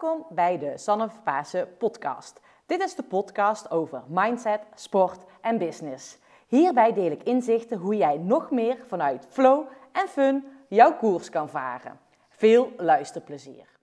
Welkom bij de Sanne podcast. Dit is de podcast over mindset, sport en business. Hierbij deel ik inzichten hoe jij nog meer vanuit flow en fun jouw koers kan varen. Veel luisterplezier.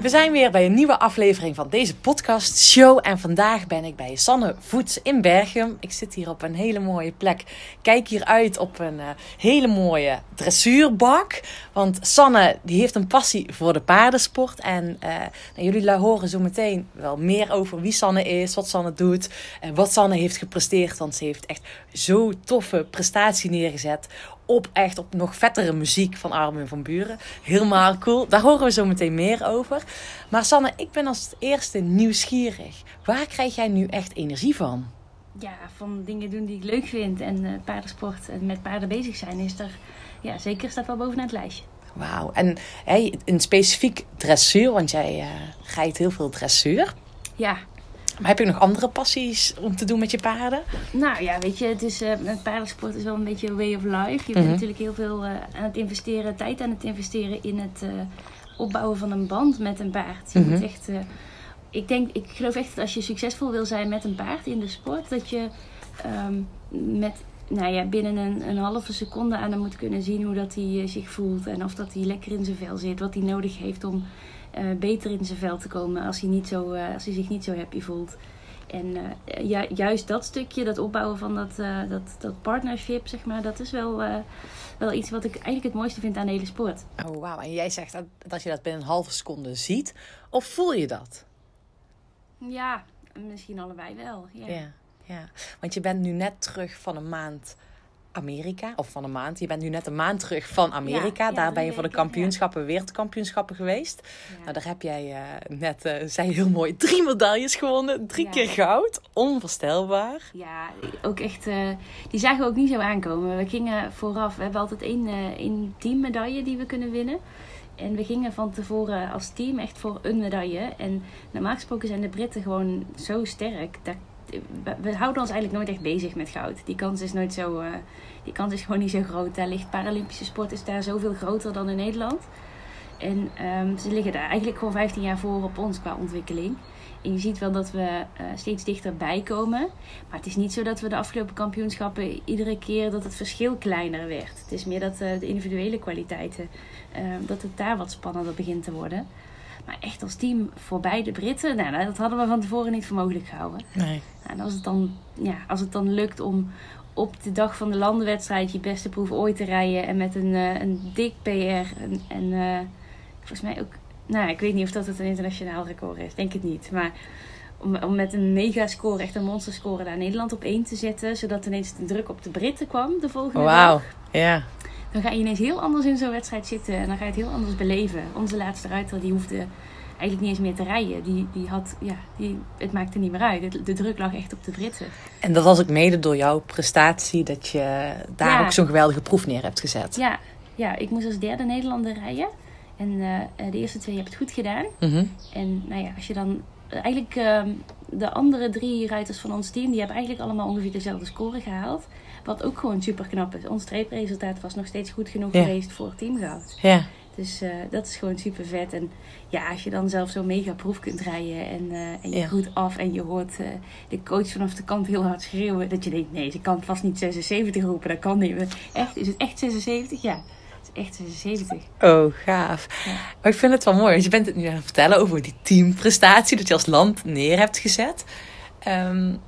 We zijn weer bij een nieuwe aflevering van deze podcast show. En vandaag ben ik bij Sanne Voets in Berchem. Ik zit hier op een hele mooie plek. Kijk hier uit op een uh, hele mooie dressuurbak. Want Sanne die heeft een passie voor de paardensport. En uh, nou, jullie horen zo meteen wel meer over wie Sanne is, wat Sanne doet. En wat Sanne heeft gepresteerd. Want ze heeft echt zo toffe prestatie neergezet op echt op nog vettere muziek van Armin van Buren. Helemaal cool. Daar horen we zo meteen meer over. Maar Sanne, ik ben als eerste nieuwsgierig. Waar krijg jij nu echt energie van? Ja, van dingen doen die ik leuk vind. En uh, paardensport en met paarden bezig zijn is er... Ja, zeker staat wel bovenaan het lijstje. Wauw. En hey, een specifiek dressuur, want jij uh, rijdt heel veel dressuur. Ja, maar heb je nog andere passies om te doen met je paarden? Nou ja, weet je, het is, uh, paardensport is wel een beetje een way of life. Je bent mm -hmm. natuurlijk heel veel uh, aan het investeren, tijd aan het investeren in het uh, opbouwen van een band met een paard. Je mm -hmm. moet echt, ik denk, ik geloof echt dat als je succesvol wil zijn met een paard in de sport, dat je um, met nou ja, binnen een, een, halve seconde aan hem moet kunnen zien hoe dat hij zich voelt. En of dat hij lekker in zijn vel zit, wat hij nodig heeft om beter in zijn vel te komen als hij, niet zo, uh, als hij zich niet zo happy voelt. En uh, ja, juist dat stukje, dat opbouwen van dat, dat, dat partnership, zeg maar, dat is wel, wel iets wat ik eigenlijk het mooiste vind aan de hele sport. Oh, wauw. En jij zegt dat, dat je dat binnen een halve seconde ziet. Of voel je dat? Ja, misschien allebei wel. Ja. ja, ja. Want je bent nu net terug van een maand Amerika, of van een maand. Je bent nu net een maand terug van Amerika. Ja, ja, daar ben je voor de kampioenschappen, ja. wereldkampioenschappen geweest. Nou, daar heb jij uh, net, uh, zei heel mooi, drie medailles gewonnen. Drie keer goud. Onvoorstelbaar. Ja, ook echt, uh, die zagen we ook niet zo aankomen. We gingen vooraf, we hebben altijd één, één teammedaille die we kunnen winnen. En we gingen van tevoren als team echt voor een medaille. En normaal gesproken zijn de Britten gewoon zo sterk. Daar we houden ons eigenlijk nooit echt bezig met goud. Die kans is nooit zo. Uh, die kans is gewoon niet zo groot. Daar ligt Paralympische sport is daar zoveel groter dan in Nederland. En um, ze liggen daar eigenlijk gewoon 15 jaar voor op ons qua ontwikkeling. En je ziet wel dat we uh, steeds dichterbij komen. Maar het is niet zo dat we de afgelopen kampioenschappen iedere keer dat het verschil kleiner werd. Het is meer dat uh, de individuele kwaliteiten, uh, dat het daar wat spannender begint te worden. Maar echt als team voorbij de Britten, nou, dat hadden we van tevoren niet voor mogelijk gehouden. Nee. Nou, en als het, dan, ja, als het dan lukt om op de dag van de landenwedstrijd je beste proef ooit te rijden en met een, uh, een dik PR en, en uh, volgens mij ook, nou, ik weet niet of dat het een internationaal record is, denk het niet. Maar om, om met een mega score, echt een monster score, daar Nederland op één te zetten, zodat ineens de druk op de Britten kwam de volgende wow. dag. ja. Dan ga je ineens heel anders in zo'n wedstrijd zitten en dan ga je het heel anders beleven. Onze laatste ruiter, die hoefde eigenlijk niet eens meer te rijden. Die, die had, ja, die, het maakte niet meer uit. De, de druk lag echt op de Britten. En dat was ook mede door jouw prestatie dat je daar ja. ook zo'n geweldige proef neer hebt gezet. Ja, ja, ik moest als derde Nederlander rijden. En uh, de eerste twee heb het goed gedaan. Mm -hmm. En nou ja, als je dan eigenlijk uh, de andere drie ruiters van ons team, die hebben eigenlijk allemaal ongeveer dezelfde score gehaald. Wat ook gewoon super knap is. Ons streepresultaat was nog steeds goed genoeg ja. geweest voor teamgoud. Ja. Dus uh, dat is gewoon super vet. En ja, als je dan zelf zo'n mega proef kunt rijden en, uh, en je Ja. goed af en je hoort uh, de coach vanaf de kant heel hard schreeuwen. Dat je denkt, nee, ze kan vast niet 76 roepen, dat kan niet. Maar Echt, is het echt 76? Ja, het is echt 76. Oh, gaaf. Ja. Maar ik vind het wel mooi. Want je bent het nu aan het vertellen over die teamprestatie dat je als land neer hebt gezet. Um,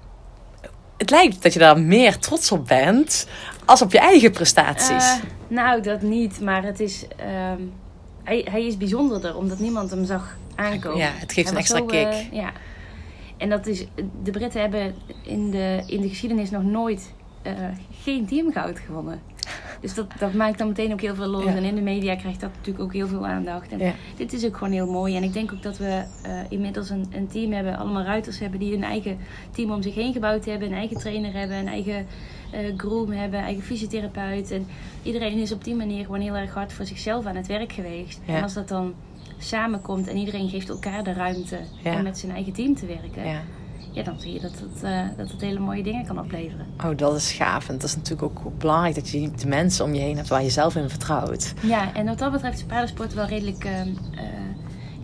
het lijkt dat je daar meer trots op bent als op je eigen prestaties. Uh, nou, dat niet. Maar het is, um, hij, hij is bijzonderder omdat niemand hem zag aankomen. Ja, het geeft Hij een extra zo, kick. eh, ja. En dat is, de Britten hebben in de, in de geschiedenis nog nooit uh, geen teamgoud gewonnen. Dus dat, dat maakt dan meteen ook heel veel los. Ja. En in de media krijgt dat natuurlijk ook heel veel aandacht. En Ja. dit is ook gewoon heel mooi. En ik denk ook dat we uh, inmiddels een, een team hebben, allemaal ruiters hebben die een eigen team om zich heen gebouwd hebben, een eigen trainer hebben, een eigen uh, groom hebben, eigen fysiotherapeut. En iedereen is op die manier gewoon heel erg hard voor zichzelf aan het werk geweest. Ja. En als dat dan samenkomt en iedereen geeft elkaar de ruimte om met zijn eigen team te werken. Ja. dan zie je dat het, eh, dat het hele mooie dingen kan opleveren. Oh, dat is gaaf. En het is natuurlijk ook belangrijk dat je de mensen om je heen hebt waar je zelf in vertrouwt. Ja, en wat dat betreft is paardensport wel redelijk... ehm, eh,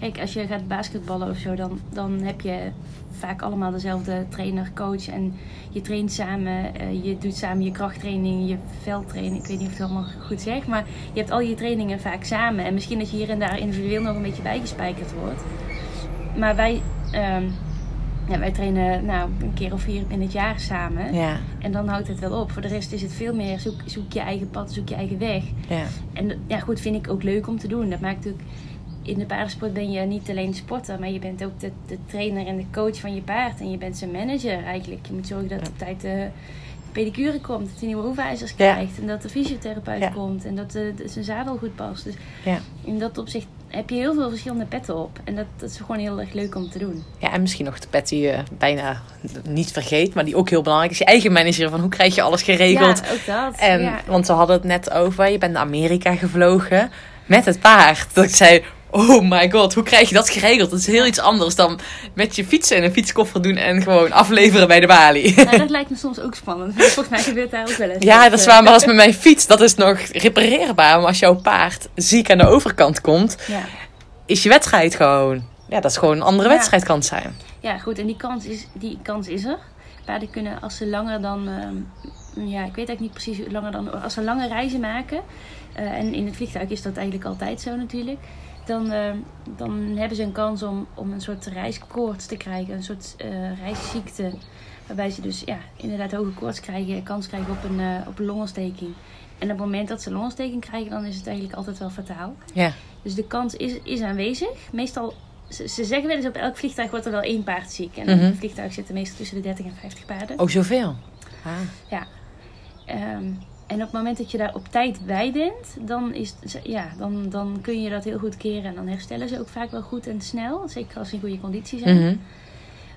kijk, als je gaat basketballen of zo, dan, dan heb je vaak allemaal dezelfde trainer, coach. En je traint samen, eh, je doet samen je krachttraining, je veldtraining. Ik weet niet of ik het allemaal goed zeg, maar je hebt al je trainingen vaak samen. En misschien dat je hier en daar individueel nog een beetje bijgespijkerd wordt. Maar wij, ehm, ja, wij trainen nou, een keer of vier in het jaar samen. Ja, En dan houdt het wel op. Voor de rest is het veel meer zoek, zoek je eigen pad, zoek je eigen weg. ja. En ja, goed, vind ik ook leuk om te doen. Dat maakt natuurlijk... In de paardensport ben je niet alleen sporter, maar je bent ook de, de trainer en de coach van je paard. En je bent zijn manager eigenlijk. Je moet zorgen dat op tijd de pedicure komt, dat hij nieuwe hoefijzers krijgt. En dat de fysiotherapeut komt en dat de, de- zijn zadel goed past. Dus Ja. in dat opzicht heb je heel veel verschillende petten op. En dat, dat is gewoon heel erg leuk om te doen. Ja, en misschien nog de pet die je bijna niet vergeet, maar die ook heel belangrijk is. Je eigen manager, van hoe krijg je alles geregeld? Ja, ook dat. En, ja. Want we hadden het net over, je bent naar Amerika gevlogen met het paard. Dat ik zei, oh my god, hoe krijg je dat geregeld? Dat is heel iets anders dan met je fietsen en een fietskoffer doen en gewoon afleveren bij de balie. Nou, dat lijkt me soms ook spannend. Volgens mij gebeurt daar ook wel eens. Ja, dat is eh, waar, maar als met mijn fiets, dat is nog repareerbaar. Maar als jouw paard ziek aan de overkant komt, Ja. is je wedstrijd gewoon... Ja, dat is gewoon een andere Ja. wedstrijd kan zijn. Ja, goed. En die kans is, die kans is er. Paarden kunnen, als ze langer dan... ehm, ja, ik weet eigenlijk niet precies hoe langer dan... Als ze lange reizen maken... eh, en in het vliegtuig is dat eigenlijk altijd zo natuurlijk... Dan, ehm, dan hebben ze een kans om, om een soort reiskoorts te krijgen. Een soort eh, reisziekte. Waarbij ze dus ja, inderdaad hoge koorts krijgen. Kans krijgen op een, eh, op een longontsteking. En op het moment dat ze longontsteking krijgen... dan is het eigenlijk altijd wel fataal. Ja, Dus de kans is, is aanwezig. Meestal, ze, ze zeggen wel eens op elk vliegtuig wordt er wel één paard ziek. En op Mhm. een vliegtuig zitten meestal tussen de 30 en 50 paarden. ook zoveel. Ah. Ja. Ehm, en op het moment dat je daar op tijd bij bent, dan, is, ja, dan, dan kun je dat heel goed keren. En dan herstellen ze ook vaak wel goed en snel. Zeker als ze in goede conditie zijn. Mhm.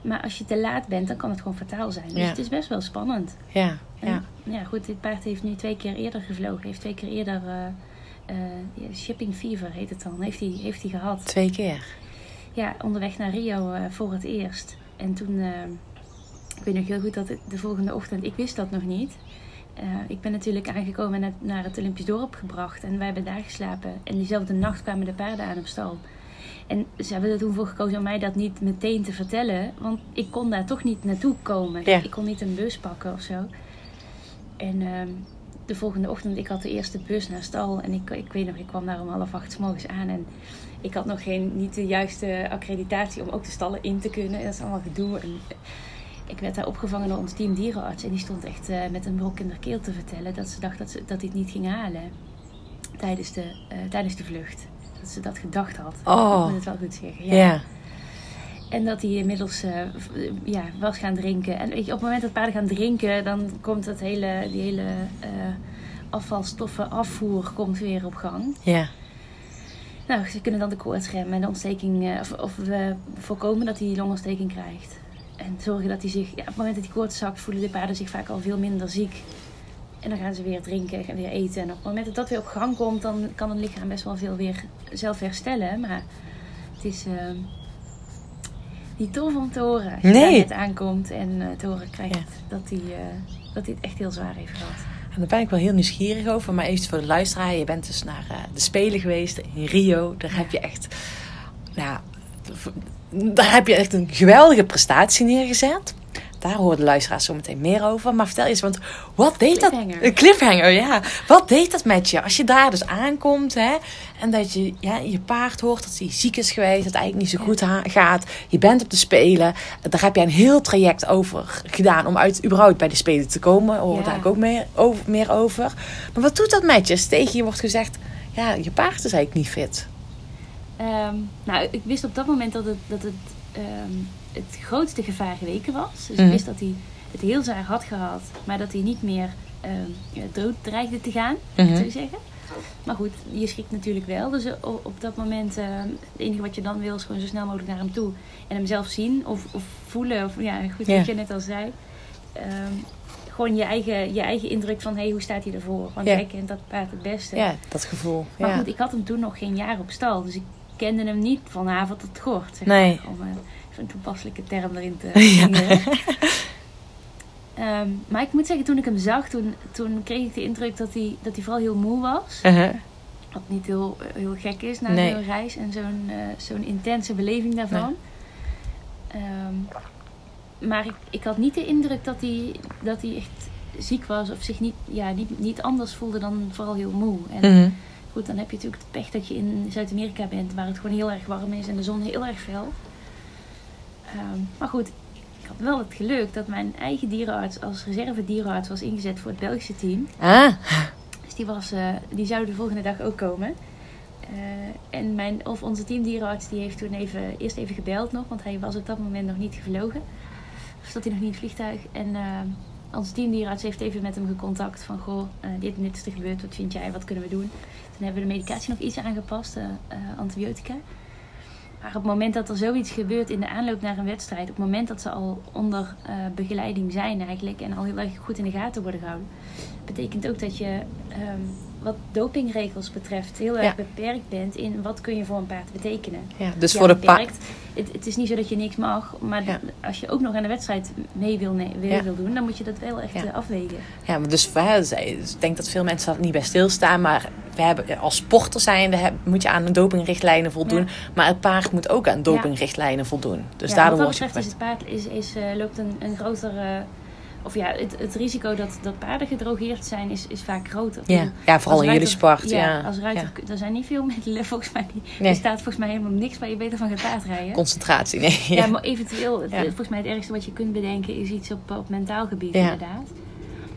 Maar als je te laat bent, dan kan het gewoon fataal zijn. Dus Ja. het is best wel spannend. Ja, En, ja. ja, goed, dit paard heeft nu twee keer eerder gevlogen. Heeft twee keer eerder eh, eh, shipping fever heet het dan. Heeft hij heeft hij gehad. Twee keer. Ja, onderweg naar Rio eh, voor het eerst. En toen, ik weet nog heel goed dat het de volgende ochtend, ik wist dat nog niet. Eh, ik ben natuurlijk aangekomen en naar, naar het Olympisch dorp gebracht. En wij hebben daar geslapen. En diezelfde nacht kwamen de paarden aan op stal. En ze hebben er toen voor gekozen om mij dat niet meteen te vertellen. Want ik kon daar toch niet naartoe komen. Ja. Ik kon niet een bus pakken of zo. En ehm, de volgende ochtend, ik had de eerste bus naar stal. En ik, ik weet nog, ik kwam daar om half acht 's morgens aan. En ik had nog geen, niet de juiste accreditatie om ook de stallen in te kunnen. Dat is allemaal gedoe. En ik werd daar opgevangen door ons team dierenarts. En die stond echt eh, met een brok in de keel te vertellen dat ze dacht dat, ze, dat hij het niet ging halen tijdens de, eh, tijdens de vlucht. Dat ze dat gedacht had. Oh. Ik moet het wel goed zeggen. Ja. En dat hij inmiddels eh, ja, was gaan drinken. En weet je, op het moment dat paarden gaan drinken, dan komt dat hele, die hele afvalstoffen afvoer komt weer op gang. Ja. Nou, ze kunnen dan de koorts remmen en de ontsteking, of, of we voorkomen dat hij longontsteking krijgt. En zorgen dat hij zich, ja, op het moment dat hij koorts zakt, voelen de paarden zich vaak al veel minder ziek. En dan gaan ze weer drinken en weer eten. En op het moment dat dat weer op gang komt, dan kan het lichaam best wel veel weer zelf herstellen. Maar het is niet tof om te horen. Als je Nee. net aankomt en eh, te horen krijgt Ja. dat, hij, eh, dat hij het echt heel zwaar heeft gehad. En daar ben ik wel heel nieuwsgierig over. Maar even voor de luisteraar. Je bent dus naar eh, de Spelen geweest in Rio. Daar heb je echt... Nou, daar heb je echt een geweldige prestatie neergezet. Daar horen de luisteraars zo meteen meer over. Maar vertel eens, want wat deed dat? Een cliffhanger, ja. Wat deed dat met je? Als je daar dus aankomt, hè. En dat je ja, je paard hoort dat hij ziek is geweest. Dat het eigenlijk niet zo goed gaat. Je bent op de Spelen. Daar heb je een heel traject over gedaan. Om uit, überhaupt bij de Spelen te komen. Daar hoor Ja. daar ook meer over, meer over. Maar wat doet dat met je? Als tegen je wordt gezegd... Ja, je paard is eigenlijk niet fit. Ehm, nou, ik wist op dat moment dat het, dat het, ehm, het grootste gevaar geweken was. Dus Mhm. ik wist dat hij het heel zwaar had gehad, maar dat hij niet meer ja, dood dreigde te gaan, Mhm. zou ik zeggen. Maar goed, je schrikt natuurlijk wel. Dus eh, op dat moment, het enige wat je dan wil is gewoon zo snel mogelijk naar hem toe. En hem zelf zien of, of voelen. Of, ja, goed, wat je net al zei. Gewoon je eigen, je eigen indruk van, hé, hey, hoe staat hij ervoor? Want Ja. jij kent dat paard het beste. Ja, dat gevoel. Maar goed, ik had hem toen nog geen jaar op stal. Dus ik kenden hem niet van haven tot. Zeg Nee. om eh, even een toepasselijke term erin te Ja. brengen. Ehm, maar ik moet zeggen, toen ik hem zag, toen, toen kreeg ik de indruk dat hij, dat hij vooral heel moe was. Uh-huh. Wat niet heel, heel gek is na Nee. zo'n reis en zo'n eh, zo'n intense beleving daarvan. Ehm, maar ik, ik had niet de indruk dat hij, dat hij echt ziek was of zich niet, ja, niet, niet anders voelde dan vooral heel moe. En Mhm. Goed, dan heb je natuurlijk het pech dat je in Zuid-Amerika bent waar het gewoon heel erg warm is en de zon heel erg fel. Ehm, maar goed, ik had wel het geluk dat mijn eigen dierenarts als reserve dierenarts was ingezet voor het Belgische team. Ah, Dus die, was, eh, die zou de volgende dag ook komen. Eh, en mijn, of onze teamdierenarts die heeft toen even, eerst even gebeld nog, want hij was op dat moment nog niet gevlogen. Of zat hij nog niet in het vliegtuig. En eh, onze teamdierenarts heeft even met hem gecontact van, goh, eh, dit en dit is er gebeurd, wat vind jij, wat kunnen we doen? Toen hebben we de medicatie nog iets aangepast, eh, eh, antibiotica. Maar op het moment dat er zoiets gebeurt in de aanloop naar een wedstrijd, op het moment dat ze al onder begeleiding zijn eigenlijk en al heel erg goed in de gaten worden gehouden, betekent ook dat je ehm, wat dopingregels betreft heel erg Ja. beperkt bent in wat kun je voor een paard betekenen. ja. Dus Ja, voor de paard. Het, het is niet zo dat je niks mag, maar Ja. als je ook nog aan de wedstrijd mee wil, ne- wil, doen, dan moet je dat wel echt eh, afwegen. Ja, maar dus wij, zij- ik denk dat veel mensen daar niet bij stilstaan. Maar we hebben, als sporter zijnde moet je aan de dopingrichtlijnen voldoen. Maar het paard moet ook aan dopingrichtlijnen voldoen. Dus daarom wat word dat je betreft is het paard is, is, eh, loopt een, een groter... of ja, het, het risico dat, dat paarden gedrogeerd zijn is, is vaak groter. Ja, ja vooral als in jullie sport. Ja, Ja, als ruiter, Ja. er zijn niet veel middelen volgens mij. Die, Nee. Er staat volgens mij helemaal niks waar je beter van gaat paardrijden. Concentratie, nee. Ja, Ja. maar eventueel, het- volgens mij het ergste wat je kunt bedenken is iets op, op mentaal gebied Ja. inderdaad.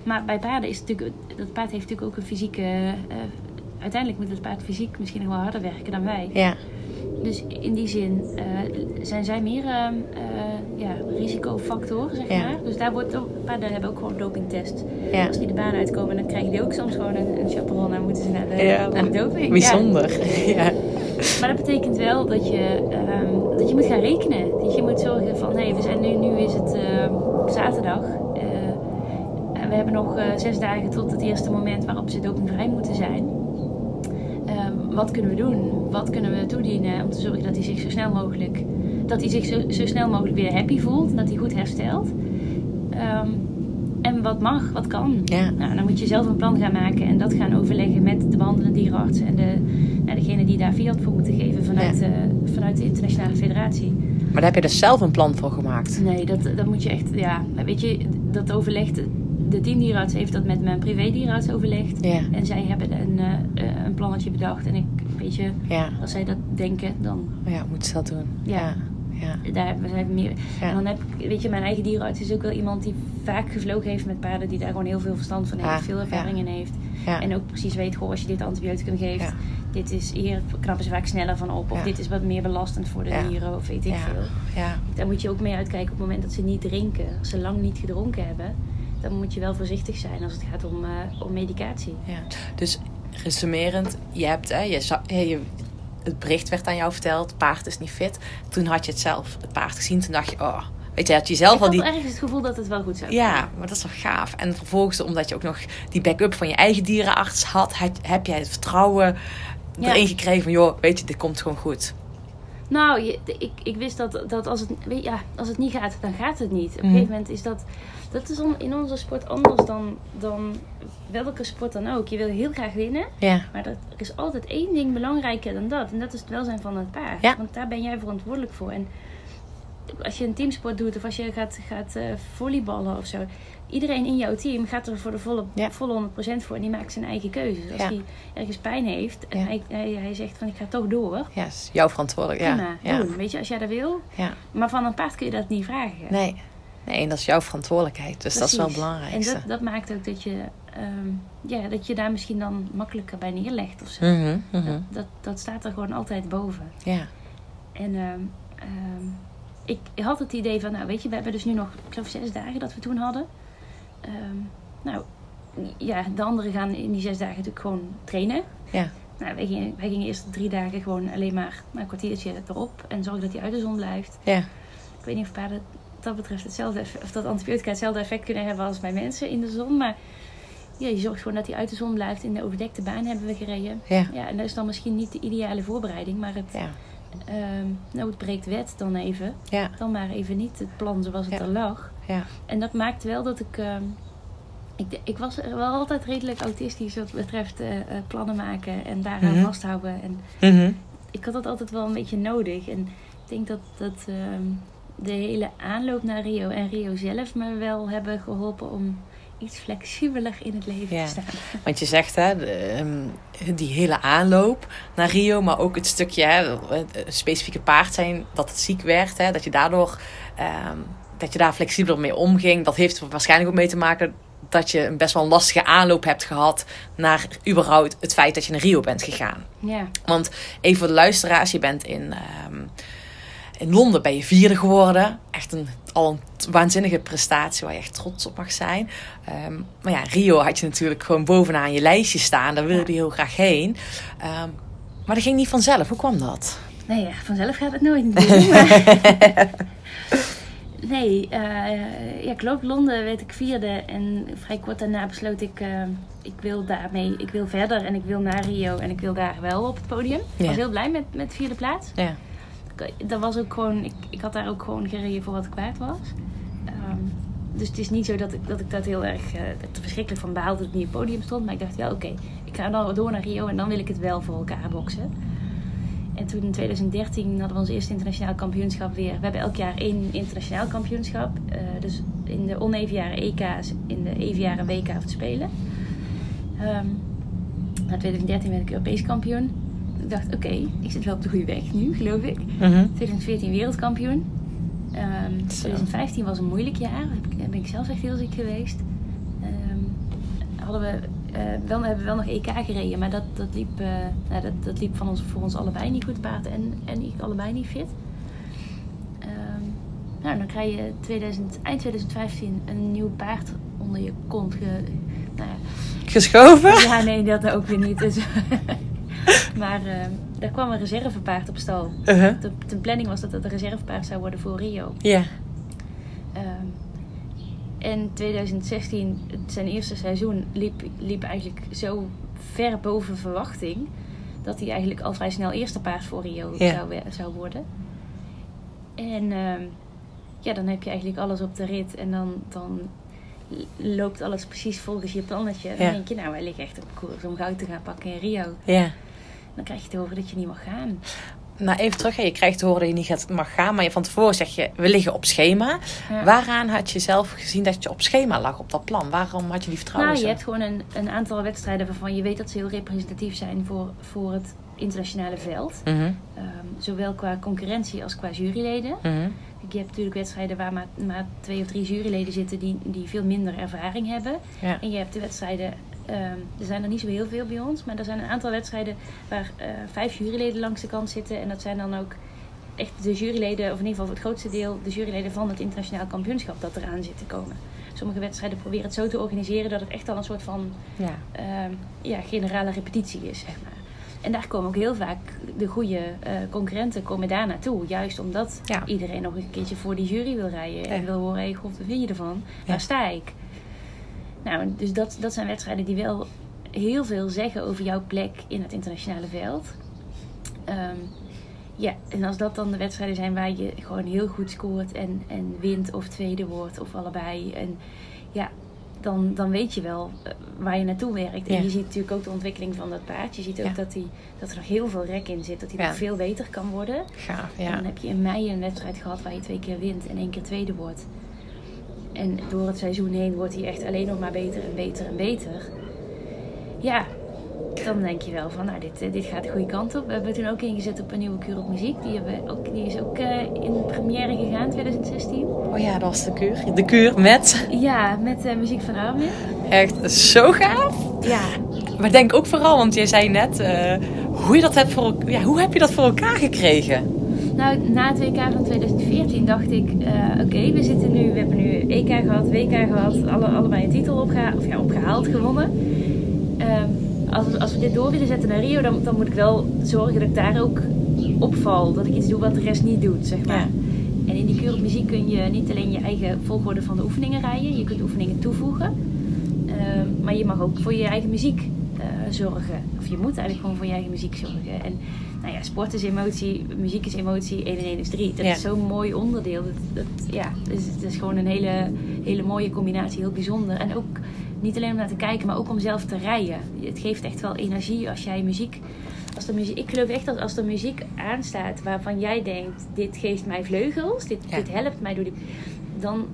Maar bij paarden is het natuurlijk, dat paard heeft natuurlijk ook een fysieke, eh, uiteindelijk moet het paard fysiek misschien nog wel harder werken dan wij. Ja. Dus in die zin eh, zijn zij meer eh, ja, risicofactor, zeg Ja. maar. Dus daar wordt ook, paarden hebben ook gewoon dopingtest. Ja. Als die de baan uitkomen, dan krijgen die ook soms gewoon een, een chaperon en moeten ze naar de, Ja, naar de doping. Bijzonder. Ja. Maar dat betekent wel dat je, ehm, dat je moet gaan rekenen. Dat je moet zorgen van, hé, we zijn nu, nu is het ehm, zaterdag. en we hebben nog zes dagen tot het eerste moment waarop ze dopingvrij moeten zijn. Wat kunnen we doen? Wat kunnen we toedienen om te zorgen dat hij zich zo snel mogelijk, dat hij zich zo, zo snel mogelijk weer happy voelt, dat hij goed herstelt. Ehm, en wat mag, wat kan. Ja. Nou, dan moet je zelf een plan gaan maken en dat gaan overleggen met de behandelende dierenarts en de, nou, degene die daar fiat voor moeten geven vanuit, Ja. eh, vanuit de internationale federatie. Maar daar heb je dus zelf een plan voor gemaakt. Nee, dat, dat moet je echt, ja, weet je, dat overlegt. De teamdierenarts heeft dat met mijn privé-dierenarts overlegd. Ja. En zij hebben een, eh, een plannetje bedacht. En ik, weet je, Ja. als zij dat denken, dan Ja, moet ze dat doen. Ja. Ja. Ja. daar hebben we meer. En dan heb ik, weet je, mijn eigen dierenarts is ook wel iemand die vaak gevlogen heeft met paarden, die daar gewoon heel veel verstand van heeft, Ah, veel ervaring in heeft. En ook precies weet, goh, als je dit antibioticum geeft, dit is hier knappen ze vaak sneller van op. Of dit is wat meer belastend voor de dieren, of weet ik veel. Ja. Daar moet je ook mee uitkijken op het moment dat ze niet drinken. Als ze lang niet gedronken hebben, dan moet je wel voorzichtig zijn als het gaat om, eh, om medicatie. Ja. Dus resumerend, je hebt, hè, je, je, het bericht werd aan jou verteld, het paard is niet fit. Toen had je het zelf, het paard gezien, toen dacht je, oh, weet je, had je zelf ik al die... ergens het gevoel dat het wel goed zou Ja, maar dat is wel gaaf. En vervolgens, omdat je ook nog die backup van je eigen dierenarts had, heb, jij het vertrouwen Ja. erin gekregen van, joh, weet je, dit komt gewoon goed. Nou, je, ik, ik wist dat, dat als, het, weet, je, ja, als het niet gaat, dan gaat het niet. Op een Mhm. gegeven moment is dat... Dat is on- in onze sport anders dan, dan welke sport dan ook. Je wil heel graag winnen. Ja, Maar dat, er is altijd één ding belangrijker dan dat. En dat is het welzijn van het paard. Ja. Want daar ben jij verantwoordelijk voor. En als je een teamsport doet of als je gaat, gaat eh, volleyballen of zo. Iedereen in jouw team gaat er voor de volle, Ja. volle 100% voor. En die maakt zijn eigen keuzes. Als hij ergens pijn heeft en hij, hij, hij zegt van ik ga toch door. ja is jouw verantwoordelijkheid. Prima, Ja, ja, doen. Weet je, als jij dat wil. ja. Maar van een paard kun je dat niet vragen. Nee. Nee, en dat is jouw verantwoordelijkheid. Dus dat is wel belangrijkste. En dat, dat maakt ook dat je, ehm, ja, dat je daar misschien dan makkelijker bij neerlegt of zo. Mhm, mhm. dat, dat, dat staat er gewoon altijd boven. Ja, En ehm, ehm, ik had het idee van, nou weet je, we hebben dus nu nog, ik geloof zes dagen dat we toen hadden. Nou, ja, de anderen gaan in die zes dagen natuurlijk gewoon trainen. ja, Nou, wij gingen, wij gingen eerst drie dagen gewoon alleen maar een kwartiertje erop en zorgen dat hij uit de zon blijft. ja. Ik weet niet of paarden dat betreft hetzelfde of dat antibiotica hetzelfde effect kunnen hebben als bij mensen in de zon. Maar ja, je zorgt gewoon dat hij uit de zon blijft. In de overdekte baan hebben we gereden. Ja, Ja, en dat is dan misschien niet de ideale voorbereiding, maar het, ja. ehm nood breekt wet dan even. Ja, Dan maar even niet het plan zoals het er lag. ja. En dat maakt wel dat ik... ehm, ik, ik was wel altijd redelijk autistisch wat betreft eh, eh, plannen maken en daaraan Mhm. vasthouden. En Mhm. ik had dat altijd wel een beetje nodig. En ik denk dat, dat ehm, de hele aanloop naar Rio en Rio zelf me wel hebben geholpen om iets flexibeler in het leven Ja. te staan. Want je zegt, hè, de, ehm, die hele aanloop naar Rio, maar ook het stukje hè, het specifieke paard zijn, dat het ziek werd, hè, dat je daardoor ehm, dat je daar flexibeler mee omging. Dat heeft er waarschijnlijk ook mee te maken dat je een best wel een lastige aanloop hebt gehad naar überhaupt het feit dat je naar Rio bent gegaan. Ja, Want even voor de luisteraars, je bent in, ehm, in Londen ben je vierde geworden. Echt een, al een waanzinnige prestatie waar je echt trots op mag zijn. Ehm, maar ja, Rio had je natuurlijk gewoon bovenaan je lijstje staan. Daar wilde je heel graag heen. Ehm, maar dat ging niet vanzelf. Hoe kwam dat? nee, ja, vanzelf gaat het nooit nee, eh, ja, klopt. Londen werd ik vierde. En vrij kort daarna besloot ik, eh, ik wil daarmee, ik wil verder. En ik wil naar Rio. En ik wil daar wel op het podium. Ik was heel blij met, met vierde plaats. Ja. Ik- dat was ook gewoon, ik, ik had daar ook gewoon gereden voor wat ik waard was. Ehm, dus het is niet zo dat ik dat, ik dat heel erg eh, verschrikkelijk van behaalde dat ik niet op het podium stond. Maar ik dacht wel, oké, ik ga dan door naar Rio en dan wil ik het wel voor elkaar boksen. En toen in 2013 hadden we ons eerste internationaal kampioenschap weer. We hebben elk jaar één internationaal kampioenschap. Eh, dus in de oneven jaren EK's, in de even jaren WK te spelen. Ehm na 2013 werd ik Europees kampioen. Ik dacht, oké, ik zit wel op de goede weg nu, geloof ik. Mhm. 2014 wereldkampioen. Ehm Zo. 2015 was een moeilijk jaar. Daar ben ik zelf echt heel ziek geweest. Ehm, hadden we, eh, wel, hebben we wel nog EK gereden, maar dat, dat, liep, eh, nou, dat, dat liep van ons, voor ons allebei niet goed, paard en, en ik allebei niet fit. Ehm, nou, dan krijg je 2000, eind 2015 een nieuw paard onder je kont. Ge, nou Geschoven? ja, nee, dat ook weer niet. Dus, maar ehm daar kwam een reservepaard op stal. Uh-huh. De, de planning was dat het een reservepaard zou worden voor Rio. Ja. Ehm, en 2016, het- zijn eerste seizoen, liep, liep eigenlijk zo ver boven verwachting. Dat hij eigenlijk al vrij snel eerste paard voor Rio zou, zou worden. En ehm, ja, dan heb je eigenlijk alles op de rit. En dan, dan loopt alles precies volgens je plannetje. Dan Ja. denk je, nou, wij liggen echt op koers om goud te gaan pakken in Rio. Ja. Dan krijg je te horen dat je niet mag gaan. Nou, even terug. Je krijgt te horen dat je niet gaat, mag gaan. Maar je- van tevoren zeg je, we liggen op schema. Ja. Waaraan had je zelf gezien dat je op schema lag op dat plan? Waarom had je die vertrouwen Nou, je hebt gewoon een, een aantal wedstrijden waarvan je weet dat ze heel representatief zijn voor, voor het internationale veld. Mhm, Ehm, zowel qua concurrentie als qua juryleden. mhm. Je hebt natuurlijk wedstrijden waar maar, maar twee of drie juryleden zitten die, die veel minder ervaring hebben. Ja. En je hebt de wedstrijden, ehm, er zijn er niet zo heel veel bij ons, maar er zijn een aantal wedstrijden waar eh, vijf juryleden langs de kant zitten. En dat zijn dan ook echt de juryleden, of in ieder geval voor het grootste deel, de juryleden van het internationaal kampioenschap dat eraan zit te komen. Sommige wedstrijden proberen het zo te organiseren dat het echt al een soort van ja. ehm, ja, generale repetitie is, zeg maar. En daar komen ook heel vaak de goede eh, concurrenten komen daar naartoe. Juist omdat Ja. iedereen nog een keertje voor die jury wil rijden. En wil horen, hey, god, wat vind je ervan? Ja. Waar sta ik? Nou, dus dat, dat zijn wedstrijden die wel heel veel zeggen over jouw plek in het internationale veld. Ehm, ja, en als dat dan de wedstrijden zijn waar je gewoon heel goed scoort en, en wint of tweede wordt of allebei. En ja, dan, dan weet je wel eh, waar je naartoe werkt. En Ja. je ziet natuurlijk ook de ontwikkeling van dat paard. Je ziet ook Ja. dat, die, dat er nog heel veel rek in zit. Dat hij Ja. nog veel beter kan worden. Gaaf, En ja. dan heb je in mei een wedstrijd gehad waar je twee keer wint en één keer tweede wordt. En door het seizoen heen wordt hij echt alleen nog maar beter en beter en beter. Ja, dan denk je wel van, nou, dit, eh, dit gaat de goede kant op. We hebben toen ook ingezet op een nieuwe kuur op muziek. Die, hebben ook, die is ook eh, in première gegaan, 2016. Oh ja, dat was de kuur. De kuur met. Ja, met eh, muziek van Armin. Echt zo gaaf. Ja, Maar denk ook vooral, want jij zei net hoe, je dat hebt voor, ja, hoe heb je dat voor elkaar gekregen? Nou, na het WK van 2014 dacht ik, eh, oké, we zitten nu, we hebben nu EK gehad, WK gehad, alle, allebei een titel opgeha of, ja, opgehaald, gewonnen. Ehm, als, we- als we dit door willen zetten naar Rio, dan, dan moet ik wel zorgen dat ik daar ook opval. Dat ik iets doe wat de rest niet doet, zeg maar. Ja. En in die op muziek kun je niet alleen je eigen volgorde van de oefeningen rijden, je kunt oefeningen toevoegen. Ehm, maar je mag ook voor je eigen muziek zorgen. Of je moet eigenlijk gewoon voor je eigen muziek zorgen. En nou ja, sport is emotie, muziek is emotie, 1 en 1 is 3. Dat Ja. is zo'n mooi onderdeel. Dat, dat, ja, dus het is gewoon een hele, hele mooie combinatie, heel bijzonder. En ook niet alleen om naar te kijken, maar ook om zelf te rijden. Het geeft echt wel energie als jij muziek... Als de muziek ik geloof echt dat als er muziek aanstaat waarvan jij denkt... dit geeft mij vleugels, dit, Ja. dit helpt mij door die... Dan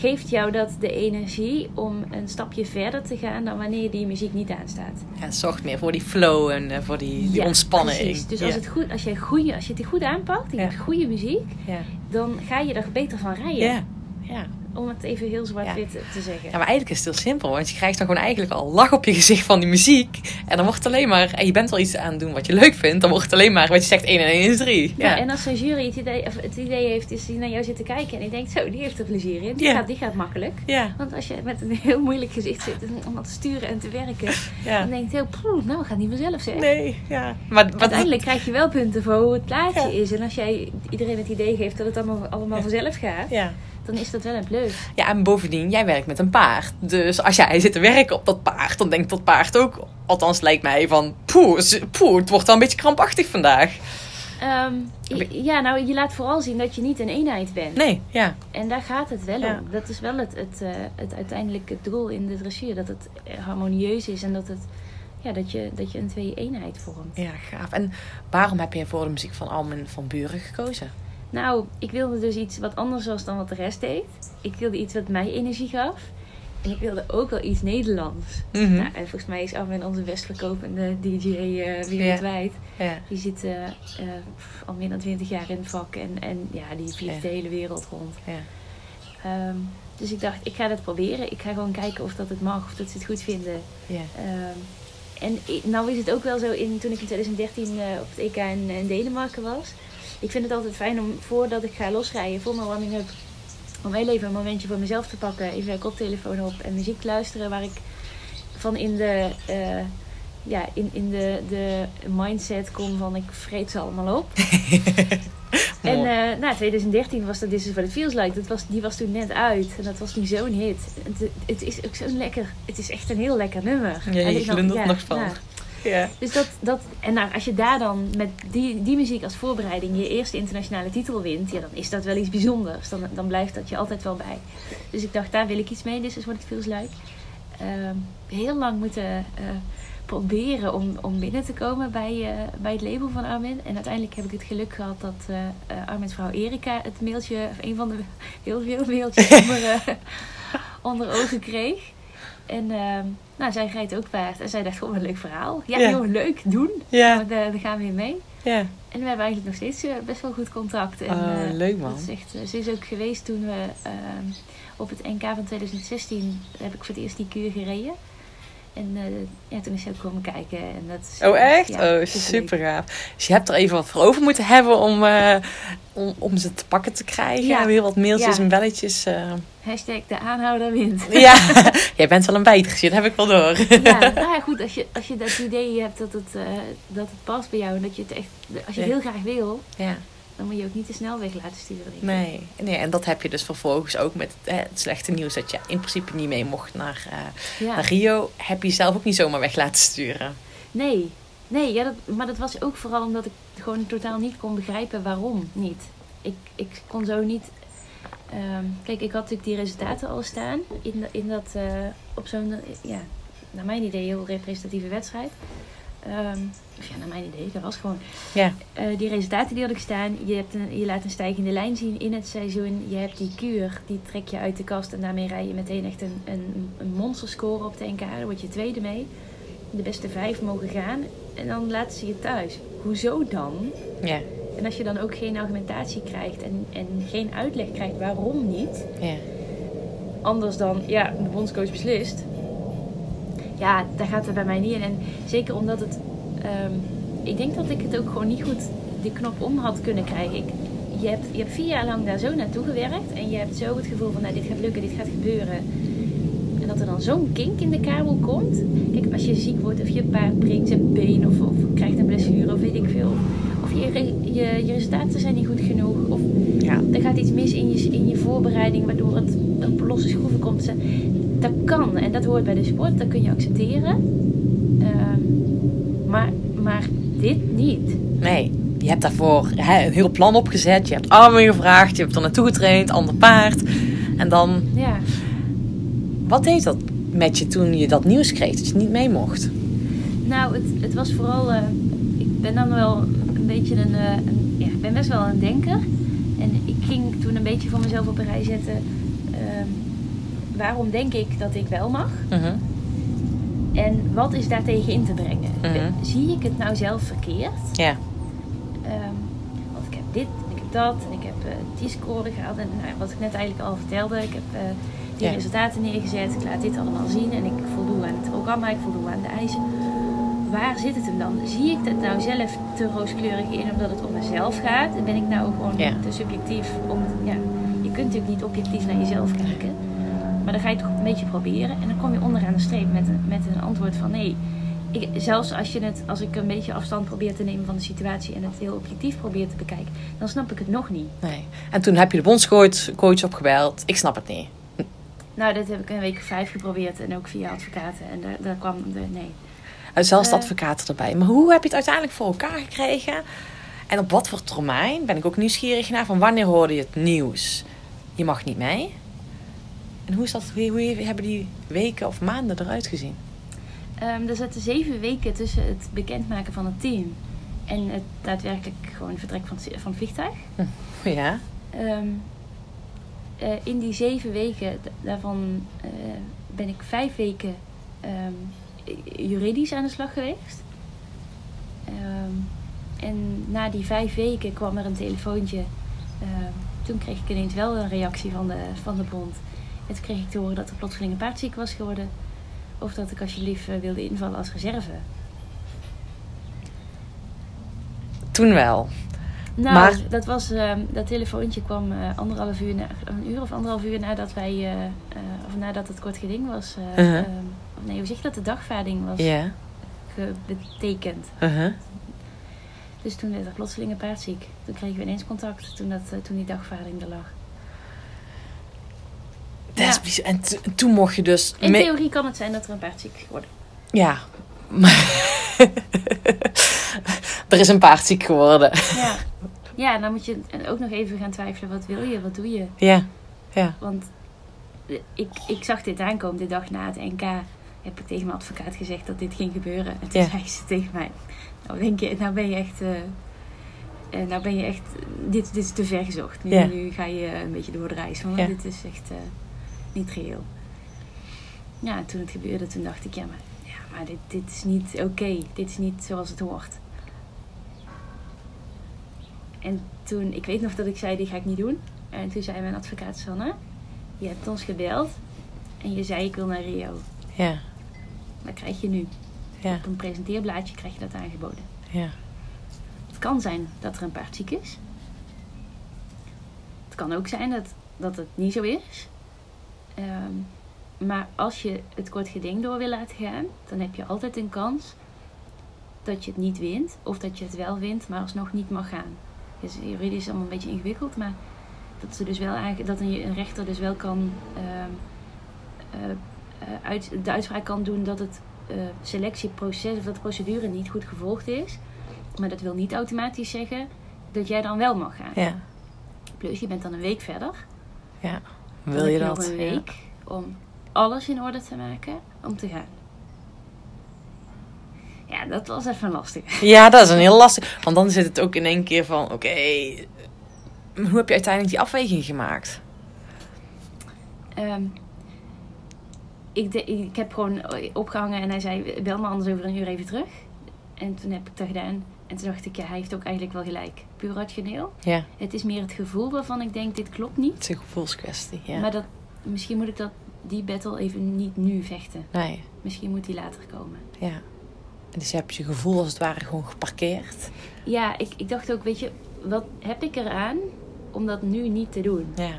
geeft jou dat de energie om een stapje verder te gaan... dan wanneer die muziek niet aanstaat. Ja, het zorgt meer voor die flow en eh, voor die, die Ja, ontspanning. precies. Dus ja. als, het goed, als, jij goede, als je het goed aanpakt, je Ja. hebt goede muziek... dan ga je er beter van rijden. Ja. Om het even heel zwart-wit te zeggen. ja, maar eigenlijk is het heel simpel. Want je krijgt dan gewoon eigenlijk al lach op je gezicht van die muziek. En dan wordt het alleen maar... En je bent wel iets aan het doen wat je leuk vindt. Dan wordt het alleen maar wat je zegt 1 en 1 is 3. Ja, Ja. en als zo'n jury het idee, of het idee heeft, is die naar jou zit te kijken en die denkt, zo, die heeft er plezier in. Die, Ja. gaat, die gaat makkelijk. Ja. Want als je met een heel moeilijk gezicht zit om wat te sturen en te werken, dan denk je, poeh, nou gaat niet vanzelf zeg. Nee, ja. Maar Uiteindelijk krijg je wel punten voor hoe het plaatje is. En als jij iedereen het idee geeft dat het allemaal, allemaal vanzelf gaat, Ja. Dan is dat wel een plus. ja, en bovendien, jij werkt met een paard. Dus als jij zit te werken op dat paard, dan denkt dat paard ook... Althans, lijkt mij van... Poeh, poeh het wordt wel een beetje krampachtig vandaag. Ehm, ja, nou, je laat vooral zien dat je niet een eenheid bent. Nee, ja. En daar gaat het wel Ja. om. Dat is wel het, het, eh, het uiteindelijke doel in de dressuur. Dat het harmonieus is en dat, het, ja, dat, je, dat je een twee-eenheid vormt. Ja, gaaf. En waarom heb je voor de muziek van Almen van Buren gekozen? Nou, ik wilde dus iets wat anders was dan wat de rest deed. Ik wilde iets wat mij energie gaf. En ik wilde ook wel iets Nederlands. Mhm. Nou, en volgens mij is Armin onze best verkopende DJ eh, wereldwijd. Ja. Die zit eh, eh, al meer dan twintig jaar in het vak. En, en ja, die vliegt Ja. de hele wereld rond. Ja. Ehm, dus ik dacht, ik ga dat proberen. Ik ga gewoon kijken of dat het mag, of dat ze het goed vinden. Ja. Ehm, en nou is het ook wel zo, in, toen ik in 2013 eh, op het EK in, in Denemarken was. Ik vind het altijd fijn om, voordat ik ga losrijden, voor mijn warming-up, om heel even een momentje voor mezelf te pakken. Even een koptelefoon op en muziek te luisteren waar ik van in de, eh, ja, in, in de, de mindset kom van ik vreet ze allemaal op. En eh nou, 2013 was dat This is What It Feels Like. Dat was, die was toen net uit. En dat was toen zo'n hit. Het, het is ook zo'n lekker... Het is echt een heel lekker nummer. Ja, je glundert nog van. nou, ja. dus dat, dat... En nou, als je daar dan met die, die muziek als voorbereiding je eerste internationale titel wint... Ja, dan is dat wel iets bijzonders. Dan, dan blijft dat je altijd wel bij. Dus ik dacht, daar wil ik iets mee. This is What It Feels Like. Ehm, heel lang moeten... eh, proberen om, om binnen te komen bij, eh, bij het label van Armin. En uiteindelijk heb ik het geluk gehad dat eh Armin's vrouw Erika het mailtje, of een van de heel veel mailtjes onder, onder ogen kreeg. En ehm, nou, zij rijdt ook paard. En zij dacht, gewoon een leuk verhaal. Ja, joh, leuk, doen. Ja. Daar gaan we weer mee. ja. En we hebben eigenlijk nog steeds eh, best wel goed contact. En, Oh, eh, leuk, man. dat is echt, eh, ze is ook geweest toen we ehm, op het NK van 2016 heb ik voor het eerst die kuur gereden. En eh, ja, toen is ze ook komen kijken. En dat is, Oh, echt? ja, oh, super gaaf. Dus je hebt er even wat voor over moeten hebben om, eh, om, om ze te pakken te krijgen. Ja. Heel wat mailtjes Ja. en belletjes. eh. Hashtag de aanhouder wint. Ja, jij bent wel een bijtertje, dat heb ik wel door. ja, nou ja, goed, als je, als je dat idee hebt dat het, dat het past bij jou en dat je het echt, als je het heel graag wil, Ja, dan moet je ook niet te snel weg laten sturen. nee. nee. En dat heb je dus vervolgens ook met eh, het slechte nieuws dat je in principe niet mee mocht naar, eh, Ja. naar Rio. Heb je zelf ook niet zomaar weg laten sturen. Nee, nee ja, dat, maar dat was ook vooral omdat ik gewoon totaal niet kon begrijpen waarom niet. Ik, ik kon zo niet. ehm, kijk, ik had natuurlijk die resultaten al staan in, in dat, eh, op zo'n, ja, naar mijn idee, heel representatieve wedstrijd. Ehm, of ja, naar mijn idee, dat was gewoon. Ja, Eh, die resultaten die had ik staan. Je, hebt een, je laat een stijgende lijn zien in het seizoen. Je hebt die kuur, die trek je uit de kast. En daarmee rij je meteen echt een, een, een monsterscore op de NK. Daar word je tweede mee. De beste vijf mogen gaan. En dan laten ze je thuis. Hoezo dan? ja, En als je dan ook geen argumentatie krijgt en, en geen uitleg krijgt waarom niet. ja. Anders dan, ja, de bondscoach beslist. Ja, daar gaat het bij mij niet in. En zeker omdat het... ehm, ik denk dat ik het ook gewoon niet goed die knop om had kunnen krijgen. Ik, je, hebt, je hebt vier jaar lang daar zo naartoe gewerkt. En je hebt zo het gevoel van, nou, dit gaat lukken, dit gaat gebeuren. En dat er dan zo'n kink in de kabel komt. Kijk, als je ziek wordt of je paard breekt zijn been of, of krijgt een blessure of weet ik veel. Of je, je, je resultaten zijn niet goed genoeg. Of ja. er gaat iets mis in je, in je voorbereiding waardoor het op losse schroeven komt. Dat kan en dat hoort bij de sport, dat kun je accepteren. Ehm, maar, maar dit niet. Nee, je hebt daarvoor hè, een heel plan opgezet. Je hebt armen gevraagd, je hebt er naartoe getraind, ander paard. En dan, Ja. wat deed dat met je toen je dat nieuws kreeg, dat je niet mee mocht? Nou, het, het was vooral. eh, ik ben dan wel een beetje een, eh, een- Ja, ik ben best wel een denker. En ik ging toen een beetje voor mezelf op een rij zetten. ehm, waarom denk ik dat ik wel mag? Mhm. En wat is daartegen in te brengen? Mhm. Zie ik het nou zelf verkeerd? Ja, Ehm, want ik heb dit en ik heb dat en ik heb eh, die score gehaald. En nou, wat ik net eigenlijk al vertelde, ik heb eh, die Ja. resultaten neergezet. Ik laat dit allemaal zien en ik voldoe aan het programma, ik voldoe aan de eisen. Waar zit het hem dan? Zie ik het nou zelf te rooskleurig in omdat het om mezelf gaat? En ben ik nou gewoon Ja. te subjectief? Om, ja, je kunt natuurlijk niet objectief naar jezelf kijken. Maar dan ga je het toch een beetje proberen. En dan kom je onderaan de streep met een, met een antwoord van nee. Ik, zelfs als, je het, als ik een beetje afstand probeer te nemen van de situatie en het heel objectief probeer te bekijken, dan snap ik het nog niet. nee. En toen heb je de bondscoach coach opgebeld. Ik snap het niet. Nou, dit heb ik een week vijf geprobeerd en ook via advocaten. En daar, daar kwam de nee. En zelfs de advocaten erbij. Maar hoe heb je het uiteindelijk voor elkaar gekregen? En op wat voor termijn ben ik ook nieuwsgierig naar. Van wanneer hoorde je het nieuws? Je mag niet mee. En hoe, is dat, hoe, hoe hebben die weken of maanden eruit gezien? Ehm, er zaten zeven weken tussen het bekendmaken van het team en het daadwerkelijk gewoon vertrek van het, van het vliegtuig. Ja. Ehm, eh, in die zeven weken, daarvan eh, ben ik vijf weken ehm, juridisch aan de slag geweest. En na die vijf weken kwam er een telefoontje. Toen kreeg ik ineens wel een reactie van de, van de bond. En toen kreeg ik te horen dat er plotseling een paardziek was geworden. Of dat ik alsjeblieft eh, wilde invallen als reserve. Toen wel. Nou, Maar- dat, was, ehm, dat telefoontje kwam eh, anderhalf uur na, een uur of anderhalf uur nadat wij, eh, of nadat het kort geding was. Uh-huh. ehm, of nee, hoe zeg je dat? De dagvaarding was Ja. ge- betekend. Uh-huh. Dus toen werd er plotseling een paard ziek. Toen kregen we ineens contact toen, dat, toen die dagvaarding er lag. Ja. En toen mocht je dus... In theorie kan het zijn dat er een paard ziek wordt. Ja. Maar- er is een paard ziek geworden. Ja. ja, dan moet je ook nog even gaan twijfelen. Wat wil je? Wat doe je? Ja. Ja. Want eh, ik, ik zag dit aankomen de dag na het NK. Heb ik tegen mijn advocaat gezegd dat dit ging gebeuren. En toen Ja. zei ze tegen mij: Nou, denk je, nou ben je echt. eh, eh, nou ben je echt. Dit, dit is te ver gezocht. Nu, ga je een beetje door de reis. Want dit is echt niet reëel. Ja, en toen het gebeurde, toen dacht ik: Ja, maar, ja, maar dit, dit is niet oké. Dit is niet zoals het hoort. En toen, ik weet nog dat ik zei: Dit ga ik niet doen. En toen zei mijn advocaat Sanne: Je hebt ons gebeld. En je zei: Ik wil naar Rio. Ja. Dat krijg je nu. Ja. Op een presenteerblaadje krijg je dat aangeboden. Ja. Het kan zijn dat er een paard ziek is. Het kan ook zijn dat, dat het niet zo is. Ehm, maar als je het kort geding door wil laten gaan, dan heb je altijd een kans dat je het niet wint. Of dat je het wel wint, maar alsnog niet mag gaan. Dus juridisch is allemaal een beetje ingewikkeld, maar dat, ze dus wel dat een, een rechter dus wel kan ehm, eh, eh, uit, de uitspraak kan doen dat het eh, selectieproces of dat de procedure niet goed gevolgd is. Maar dat wil niet automatisch zeggen dat jij dan wel mag gaan. Ja. Plus je bent dan een week verder. Ja. Wil je dat? een Ja. week om alles in orde te maken om te gaan. Ja, dat was even lastig. Ja, dat is een heel lastig. Want dan zit het ook in één keer van, oké, hoe heb je uiteindelijk die afweging gemaakt? Ehm, ik, de- ik heb gewoon opgehangen en hij zei: bel me anders over een uur even terug. En toen heb ik dat gedaan. En toen dacht ik: ja, hij heeft ook eigenlijk wel gelijk. Puur rationeel. Ja, Het is meer het gevoel waarvan ik denk: dit klopt niet. het is een gevoelskwestie. Ja. Maar dat, misschien moet ik dat, die battle even niet nu vechten. Nee, Misschien moet die later komen. ja. En Dus je hebt je gevoel als het ware gewoon geparkeerd. Ja, ik, ik dacht ook: weet je, wat heb ik eraan om dat nu niet te doen? Ja,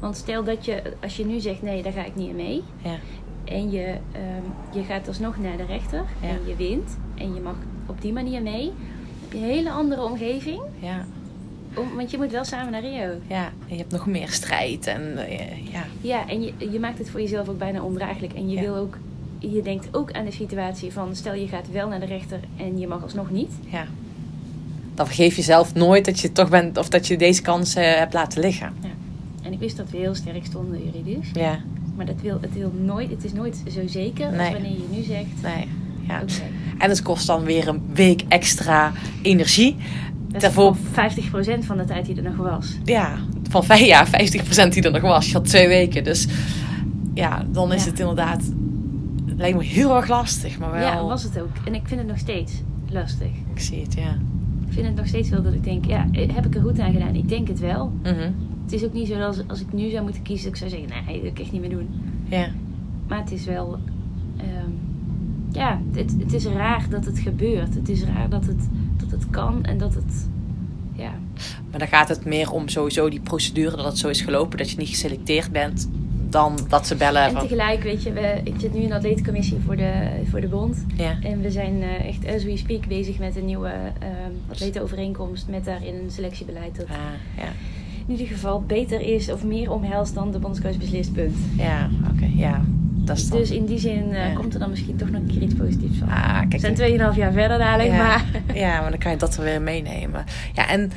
Want stel dat je, als je nu zegt: nee, daar ga ik niet in mee. ja, En je, ehm, je gaat alsnog naar de rechter Ja. en je wint. En je mag op die manier mee. Dan heb je een hele andere omgeving. ja, Om, want je moet wel samen naar Rio. ja. En je hebt nog meer strijd en eh, ja. Ja, en je, je maakt het voor jezelf ook bijna ondraaglijk. En je Ja. wil ook je denkt ook aan de situatie van stel je gaat wel naar de rechter en je mag alsnog niet. Ja. Dan vergeef je zelf nooit dat je toch bent of dat je deze kans eh, hebt laten liggen. Ja. En ik wist dat we heel sterk stonden juridisch. Ja, Maar dat wil, het, wil nooit, het is nooit zo zeker als Nee. wanneer je nu zegt... nee. Ja. Oké, En het kost dan weer een week extra energie. dat is Daarvoor- voor 50% van de tijd die er nog was. Ja, van vijf jaar 50% die er nog was. Je had twee weken. Dus ja, dan is Ja. het inderdaad. Het lijkt me heel erg lastig. Maar wel. Ja, was het ook. En ik vind het nog steeds lastig. Ik zie het, ja. Ik vind het nog steeds wel dat ik denk, ja, heb ik er goed aan gedaan? Ik denk het wel. Mhm. Het is ook niet zo dat als, als ik nu zou moeten kiezen, dat ik zou zeggen, nee, dat kan ik echt niet meer doen. Ja. Maar het is wel, ehm, ja, het, het is raar dat het gebeurt. Het is raar dat het, dat het kan en dat het, ja, Maar dan gaat het meer om sowieso die procedure dat het zo is gelopen. Dat je niet geselecteerd bent. Dan dat ze bellen. En Van, tegelijk, weet je, we, ik zit nu in de atletencommissie voor de, voor de bond. ja. En we zijn eh, echt, as we speak, bezig met een nieuwe ehm atletenovereenkomst. Met daarin een selectiebeleid dat Ah, ja. in ieder geval beter is of meer omhelst dan de bondscoach beslist, punt. Ja, oké. ja. Dat is dan. Dus in die zin eh, Ja. komt er dan misschien toch nog een keer iets positiefs van. ah, We kijk. zijn 2,5 jaar verder dadelijk, ja. maar... ja, maar dan kan je dat er weer meenemen. Ja, en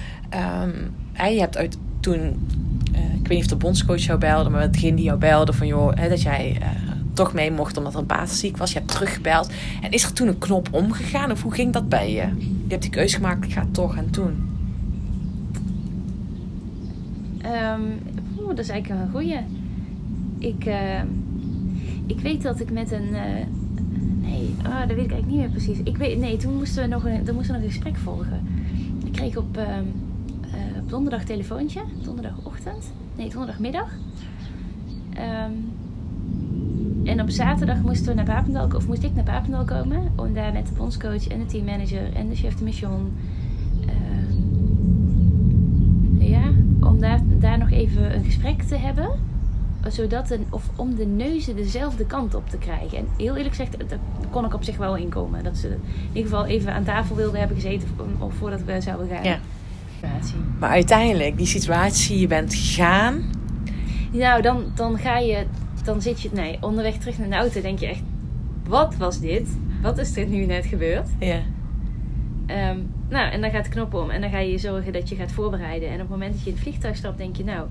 hè, je hebt uit toen, eh, ik weet niet of de bondscoach jou belde, maar het begin die jou belde van joh, hè, dat jij eh, toch mee mocht omdat er een baas ziek was. Je hebt teruggebeld. En is er toen een knop omgegaan of hoe ging dat bij je? Je hebt die keuze gemaakt, ik ga toch en toen. Ehm, oeh, dat is eigenlijk wel een goeie. Ik, ehm, ik weet dat ik met een... eh, nee, ah, dat weet ik eigenlijk niet meer precies. Ik weet, nee, toen moesten we nog een, toen moesten we een gesprek volgen. Ik kreeg op, op donderdag telefoontje. Donderdagochtend. Nee, donderdagmiddag. Ehm, en op zaterdag moesten we naar Papendal, of moest ik naar Papendal komen. Om daar met de bondscoach en de teammanager en de chef de mission... ehm, ja, om daar, daar nog even een gesprek te hebben. Zodat een, of om de neuzen dezelfde kant op te krijgen. En heel eerlijk gezegd, daar kon ik op zich wel inkomen. Dat ze in ieder geval even aan tafel wilden hebben gezeten of voordat we zouden gaan. Ja. Maar uiteindelijk, die situatie, je bent gegaan. Nou, dan, dan ga je, dan zit je, nee, onderweg terug naar de auto denk je echt, wat was dit? Wat is er nu net gebeurd? Ja. Ehm, nou, en dan gaat de knop om en dan ga je zorgen dat je gaat voorbereiden. En op het moment dat je in het vliegtuig stapt, denk je, nou,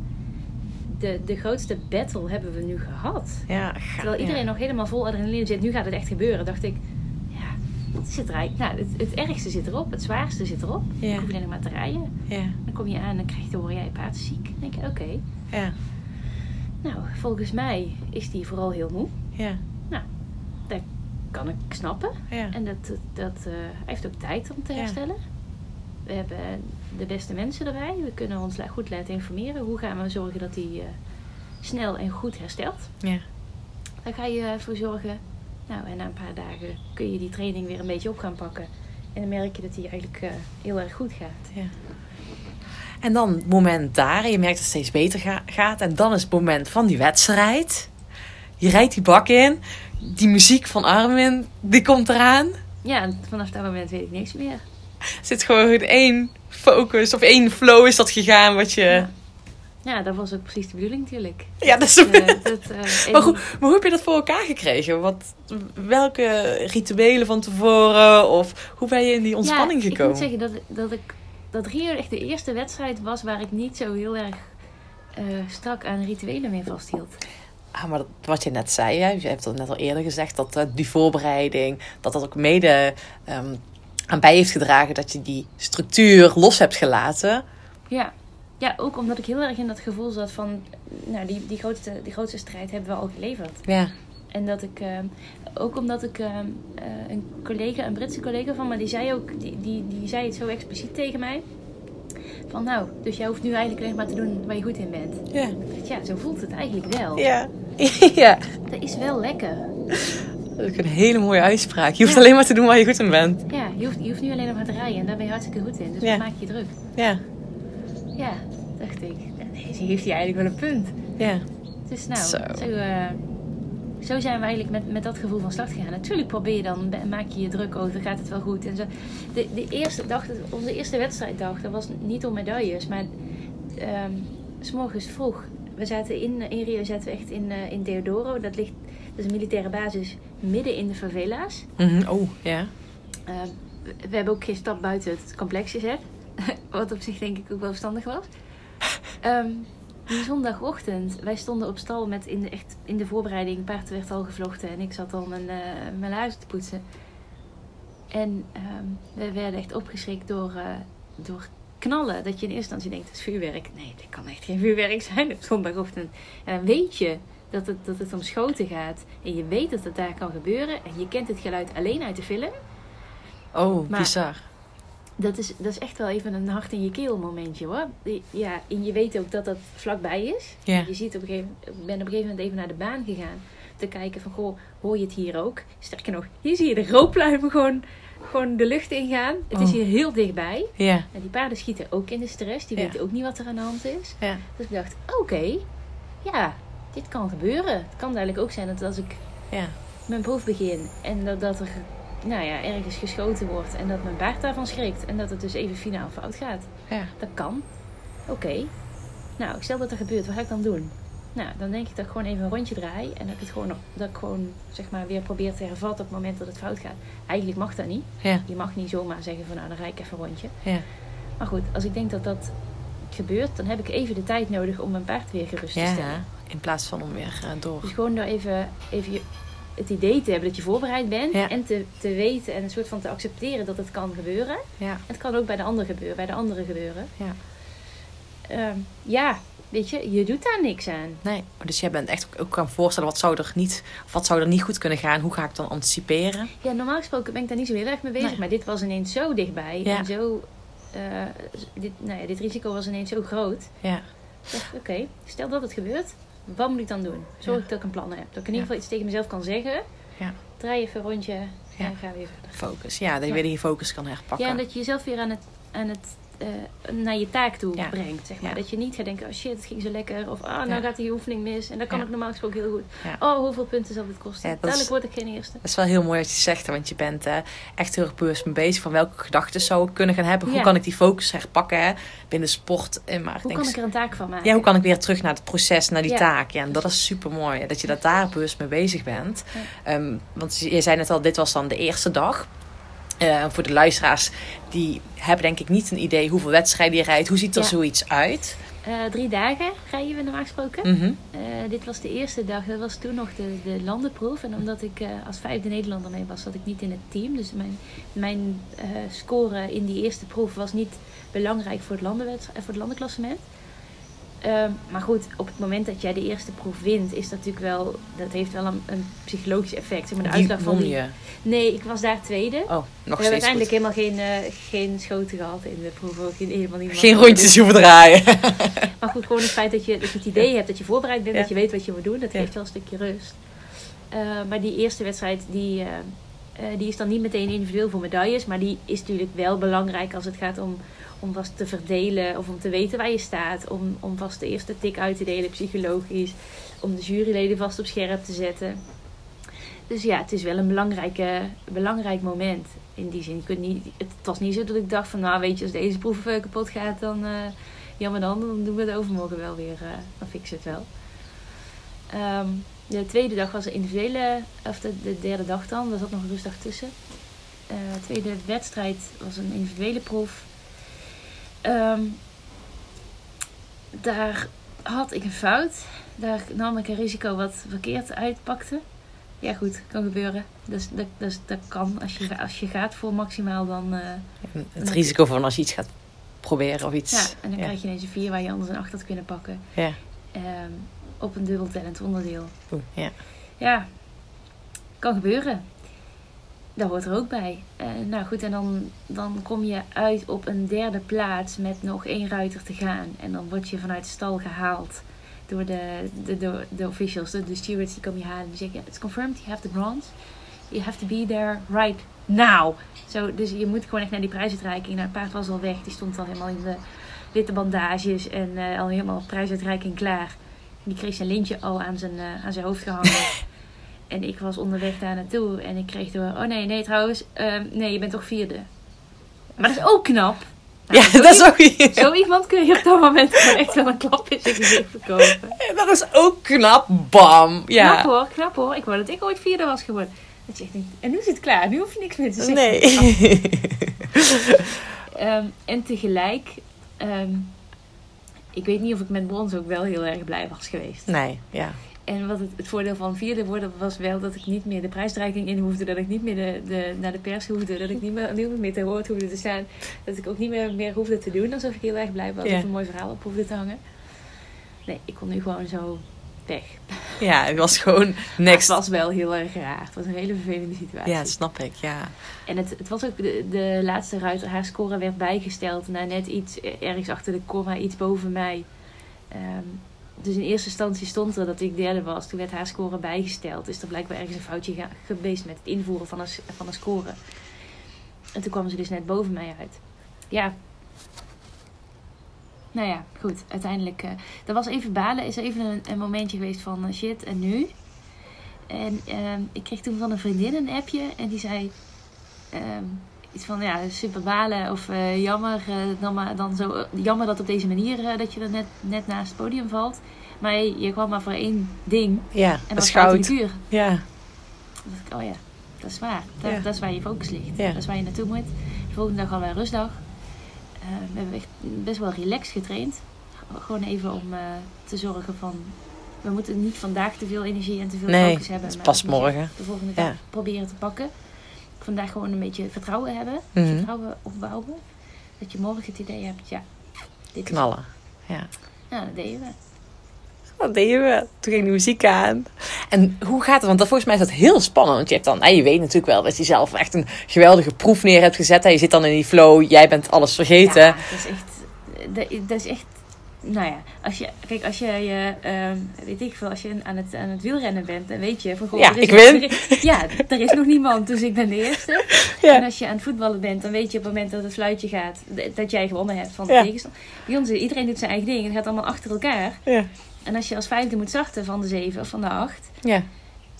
de, de grootste battle hebben we nu gehad. Ja, ga, Terwijl iedereen ja. nog helemaal vol adrenaline zit, nu gaat het echt gebeuren. Dacht ik, ja, het zit er eigenlijk, nou, het, het ergste zit erop, het zwaarste zit erop. Ja. Dan hoef je alleen maar te rijden. Ja, Dan kom je aan en dan krijg je te horen, jij paard ziek. Dan denk je, oké. ja, Nou, volgens mij is die vooral heel moe. ja, Dat kan ik snappen. ja. En dat, dat, eh, hij heeft ook tijd om te Ja. herstellen. We hebben de beste mensen erbij. We kunnen ons goed laten informeren. Hoe gaan we zorgen dat hij eh, snel en goed herstelt? ja. Daar ga je voor zorgen. Nou, en na een paar dagen kun je die training weer een beetje op gaan pakken. En dan merk je dat hij eigenlijk eh, heel erg goed gaat. Ja. En dan het moment daar, en je merkt dat het steeds beter ga- gaat. En dan is het moment van die wedstrijd. Je rijdt die bak in. Die muziek van Armin, die komt eraan. Ja, en vanaf dat moment weet ik niks meer. Er zit gewoon één focus of één flow is dat gegaan wat je... Ja. Ja, Ja, dat was ook precies de bedoeling natuurlijk. dat is... Eh, dat, eh, maar, hoe, maar hoe heb je dat voor elkaar gekregen? Wat, welke rituelen van tevoren? Of hoe ben je in die ontspanning ja, gekomen? Ik moet zeggen dat, dat ik dat Rio echt de eerste wedstrijd was waar ik niet zo heel erg eh, strak aan rituelen meer vasthield. Ah, maar dat, wat je net zei, hè, je hebt het net al eerder gezegd, dat eh, die voorbereiding, dat dat ook mede ehm, aan bij heeft gedragen dat je die structuur los hebt gelaten. Ja. ja, ook omdat ik heel erg in dat gevoel zat van, nou, die, die, grootste, die grootste strijd hebben we al geleverd. Ja, En dat ik, ehm, ook omdat ik ehm, eh, een collega, een Britse collega van me, die zei ook, die, die, die zei het zo expliciet tegen mij. Van nou, dus jij hoeft nu eigenlijk alleen maar te doen waar je goed in bent. ja, Ja, zo voelt het eigenlijk wel. ja. ja. Dat is wel lekker. Dat is ook een hele mooie uitspraak. Je hoeft Ja. alleen maar te doen waar je goed in bent. Ja, je hoeft, je hoeft nu alleen nog maar te rijden en daar ben je hartstikke goed in. Dus Ja. maak je je druk? Ja, Ja, dacht ik. Nee, ze heeft hier eigenlijk wel een punt. ja, Dus nou, Zo. zo, eh, zo zijn we eigenlijk met, met dat gevoel van start gegaan. Natuurlijk probeer je dan, maak je je druk over, gaat het wel goed. En zo. De, de eerste dag, onze eerste wedstrijddag, dat was niet om medailles, maar ehm, s morgens vroeg. We zaten in, in Rio zaten we echt in, eh, in Deodoro. Dat, ligt, dat is een militaire basis midden in de favela's. Mhm, Oh, ja. Uh, we hebben ook geen stap buiten het complex gezet. Wat op zich denk ik ook wel verstandig was. Ehm, die zondagochtend, wij stonden op stal met in de, echt, in de voorbereiding. Paard werd al gevlochten en ik zat al mijn, uh, mijn huis te poetsen. En um, we werden echt opgeschrikt door, uh, door knallen. Dat je in eerste instantie denkt, het is vuurwerk. Nee, dit kan echt geen vuurwerk zijn op zondagochtend. En dan weet je dat het, dat het om schoten gaat. En je weet dat het daar kan gebeuren. En je kent het geluid alleen uit de film. Oh, maar bizar. Dat is, dat is echt wel even een hart in je keel momentje hoor. Ja, en je weet ook dat dat vlakbij is. Ja. Je ziet op een gegeven, ik ben op een gegeven moment even naar de baan gegaan. Te kijken van, goh, hoor je het hier ook? Sterker nog, hier zie je de rookpluimen gewoon, gewoon de lucht ingaan. Het is Oh. hier heel dichtbij. Ja. En die paarden schieten ook in de stress. Die weten ook niet wat er aan de hand is. Dus ik dacht, oké, ja, dit kan gebeuren. Het kan duidelijk ook zijn dat als ik Ja. mijn proef begin en dat, dat er nou ja, ergens geschoten wordt en dat mijn paard daarvan schrikt en dat het dus even finaal fout gaat. Ja. Dat kan. Oké. Nou, stel dat er gebeurt, wat ga ik dan doen? Nou, dan denk ik dat ik gewoon even een rondje draai en dat ik het gewoon, dat ik gewoon zeg maar weer probeer te hervatten op het moment dat het fout gaat. Eigenlijk mag dat niet. Ja. Je mag niet zomaar zeggen van nou, dan rijd ik even een rondje. Ja. Maar goed, als ik denk dat dat gebeurt, dan heb ik even de tijd nodig om mijn paard weer gerust te stellen. In plaats van om weer eh, door. Dus gewoon door even, even je- het idee te hebben dat je voorbereid bent. Ja. En te, te weten en een soort van te accepteren dat het kan gebeuren. Ja. Het kan ook bij de ander gebeuren, bij de anderen gebeuren. Ja. Ehm, ja, weet je, je doet daar niks aan. Nee, dus jij bent echt ook, gaan voorstellen wat zou er niet, of wat zou er niet goed kunnen gaan? Hoe ga ik dan anticiperen? Ja, normaal gesproken ben ik daar niet zo heel erg mee bezig. Nee. Maar dit was ineens zo dichtbij. Ja. En zo, eh, dit, nou ja, dit risico was ineens zo groot. Ja. Oké, stel dat het gebeurt. Wat moet ik dan doen? Zorg Ja. dat ik een plan heb. Dat ik in ieder geval iets tegen mezelf kan zeggen. Ja. Draai even een rondje en ga weer verder. Focus. Ja, dat je weer je focus kan herpakken. Ja, en dat je jezelf weer aan het, aan het eh, naar je taak toe Ja. brengt. Zeg maar. Ja. Dat je niet gaat denken, oh shit, het ging zo lekker. Of ah, nou Ja. gaat die oefening mis. En dat kan Ja. ik normaal gesproken heel goed. Ja. Oh, hoeveel punten zal dit kosten? Uiteindelijk word ik geen eerste. Dat is wel heel mooi wat je zegt, hè, want je bent eh, echt heel erg bewust mee bezig van welke gedachten zou ik kunnen gaan hebben. Hoe Ja. kan ik die focus herpakken hè, binnen sport? En maar ik Hoe denk, kan ik er een taak van maken? ja, hoe kan ik weer terug naar het proces, naar die Ja. taak? Ja, en dat is super mooi dat je dat daar bewust mee bezig bent. Ehm, want je zei net al, dit was dan de eerste dag. Eh, voor de luisteraars, die hebben denk ik niet een idee hoeveel wedstrijden je rijdt. Hoe ziet er Ja. zoiets uit? Eh, drie dagen rijden we normaal gesproken. Mhm. Eh, dit was de eerste dag. Dat was toen nog de, de landenproef. En omdat ik als vijfde Nederlander mee was, zat ik niet in het team. Dus mijn, mijn score in die eerste proef was niet belangrijk voor het, landenwedst- voor het landenklassement. Ehm, maar goed, op het moment dat jij de eerste proef wint, is dat natuurlijk wel, dat heeft wel een, een psychologisch effect. Zeg maar, de Die uitslag van won die, je. Nee, ik was daar tweede. Oh, nog we hebben uiteindelijk goed. helemaal geen, eh, geen schoten gehad in de proef. Ook geen, helemaal niet Geen rondjes hoeven draaien. maar goed, gewoon het feit dat je, dat je het idee hebt, dat je voorbereid bent, Ja. dat je weet wat je moet doen, dat Ja. geeft wel een stukje rust. Eh, maar die eerste wedstrijd, die, eh, eh, die is dan niet meteen individueel voor medailles, maar die is natuurlijk wel belangrijk als het gaat om, om vast te verdelen of om te weten waar je staat, om, om vast de eerste tik uit te delen psychologisch, om de juryleden vast op scherp te zetten. Dus ja, het is wel een belangrijke, belangrijk moment. In die zin, kunt niet, het was niet zo dat ik dacht van, nou weet je, als deze proef eh, kapot gaat, dan... eh, jammer dan, dan doen we het overmorgen wel weer. dan fixen het wel. Ehm, de tweede dag was een individuele, of de, de derde dag dan, er zat nog een rustdag tussen. Eh, de tweede wedstrijd was een individuele proef. Ehm, daar had ik een fout. Daar nam ik een risico wat verkeerd uitpakte. Ja goed, kan gebeuren. Dus dat, dus dat kan. Als je, als je gaat voor maximaal, dan... eh, Het risico van als je iets gaat proberen of iets. ja, en dan ja. krijg je ineens een vier waar je anders een acht had kunnen pakken. Ja. Ehm, op een dubbeltellend onderdeel. Oeh, ja. Ja, kan gebeuren. Dat hoort er ook bij. Eh, nou goed, en dan, dan kom je uit op een derde plaats met nog één ruiter te gaan. En dan word je vanuit de stal gehaald door de, de, de, de officials, de, de stewards die komen je halen. Die zeggen, it's confirmed, you have the bronze. You have to be there right now. Zo, dus je moet gewoon echt naar die prijsuitreiking. Nou, het paard was al weg. Die stond al helemaal in de witte bandages en eh, al helemaal prijsuitreiking klaar. Die kreeg zijn lintje al aan zijn, eh, aan zijn hoofd gehangen. en ik was onderweg daar naartoe en ik kreeg door... Oh nee, nee trouwens. ehm, nee, je bent toch vierde. Maar dat is ook knap. Nou, ja, zo dat is ook, Zo iemand kun je op dat moment gewoon echt wel een klap in zijn gezicht verkopen. dat is ook knap. Bam. Ja. Knap hoor, knap hoor. Ik wou dat ik ooit vierde was geworden. Dat je echt denkt, en nu is het klaar, nu hoef je niks meer te zeggen. Nee. Ehm, en tegelijk, ehm, ik weet niet of ik met brons ook wel heel erg blij was geweest. Nee, ja. En wat het, het voordeel van vierde worden was wel dat ik niet meer de prijsdreiking in hoefde. Dat ik niet meer de, de, naar de pers hoefde. Dat ik niet meer, niet meer te woord hoefde te staan. Dat ik ook niet meer, meer hoefde te doen alsof ik heel erg blij was. Ja. Of een mooi verhaal op hoefde te hangen. Nee, ik kon nu gewoon zo weg. Ja, het was gewoon next. Het was wel heel erg raar. Het was een hele vervelende situatie. Ja, dat snap ik, ja. En het, het was ook de, de laatste ruiter. Haar score werd bijgesteld naar net iets eh, ergens achter de komma, iets boven mij. Ehm, dus in eerste instantie stond er dat ik derde was. Toen werd haar score bijgesteld. Is er blijkbaar ergens een foutje geweest met het invoeren van een, van een score. En toen kwam ze dus net boven mij uit. Ja. Nou ja, goed. Uiteindelijk. eh er was even balen. Is er even een, een momentje geweest van eh, shit en nu. En ehm, ik kreeg toen van een vriendin een appje. En die zei ehm, iets van ja, super balen of eh, jammer, dan maar, dan zo, jammer dat op deze manier dat je er net, net naast het podium valt. Maar je, je kwam maar voor één ding Ja, en dat is goud. Ja, Dan dacht ik, oh ja, dat is waar. Dat, Ja. dat is waar je focus ligt. Ja. Dat is waar je naartoe moet. De volgende dag een rustdag. Eh, we hebben echt best wel relaxed getraind. Gewoon even om eh, te zorgen van... We moeten niet vandaag te veel energie en te veel Nee, focus hebben. het is maar pas morgen. De volgende dag Ja. proberen te pakken. Vandaag gewoon een beetje vertrouwen hebben. Mhm. Vertrouwen opbouwen. Dat je morgen het idee hebt, ja, dit is... knallen. Ja. Ja, dat deden we. Dat deden we. Toen ging de muziek aan. En hoe gaat het? Want dat, volgens mij is dat heel spannend. Want je, hebt dan, nou, je weet natuurlijk wel dat je zelf echt een geweldige proef neer hebt gezet. En je zit dan in die flow. Jij bent alles vergeten. Ja, dat is echt... Dat, dat is echt... Nou ja, als je, kijk, als je, je ehm, weet ik veel, als je aan het, aan het wielrennen bent, dan weet je van goh, Ja, er is ik win. er ja, er is nog niemand, dus ik ben de eerste. Ja. En als je aan het voetballen bent, dan weet je op het moment dat het fluitje gaat, dat jij gewonnen hebt van de Ja. tegenstander. Bij ons, iedereen doet zijn eigen ding, het gaat allemaal achter elkaar. Ja. En als je als vijfde moet starten van de zeven of van de acht, Ja.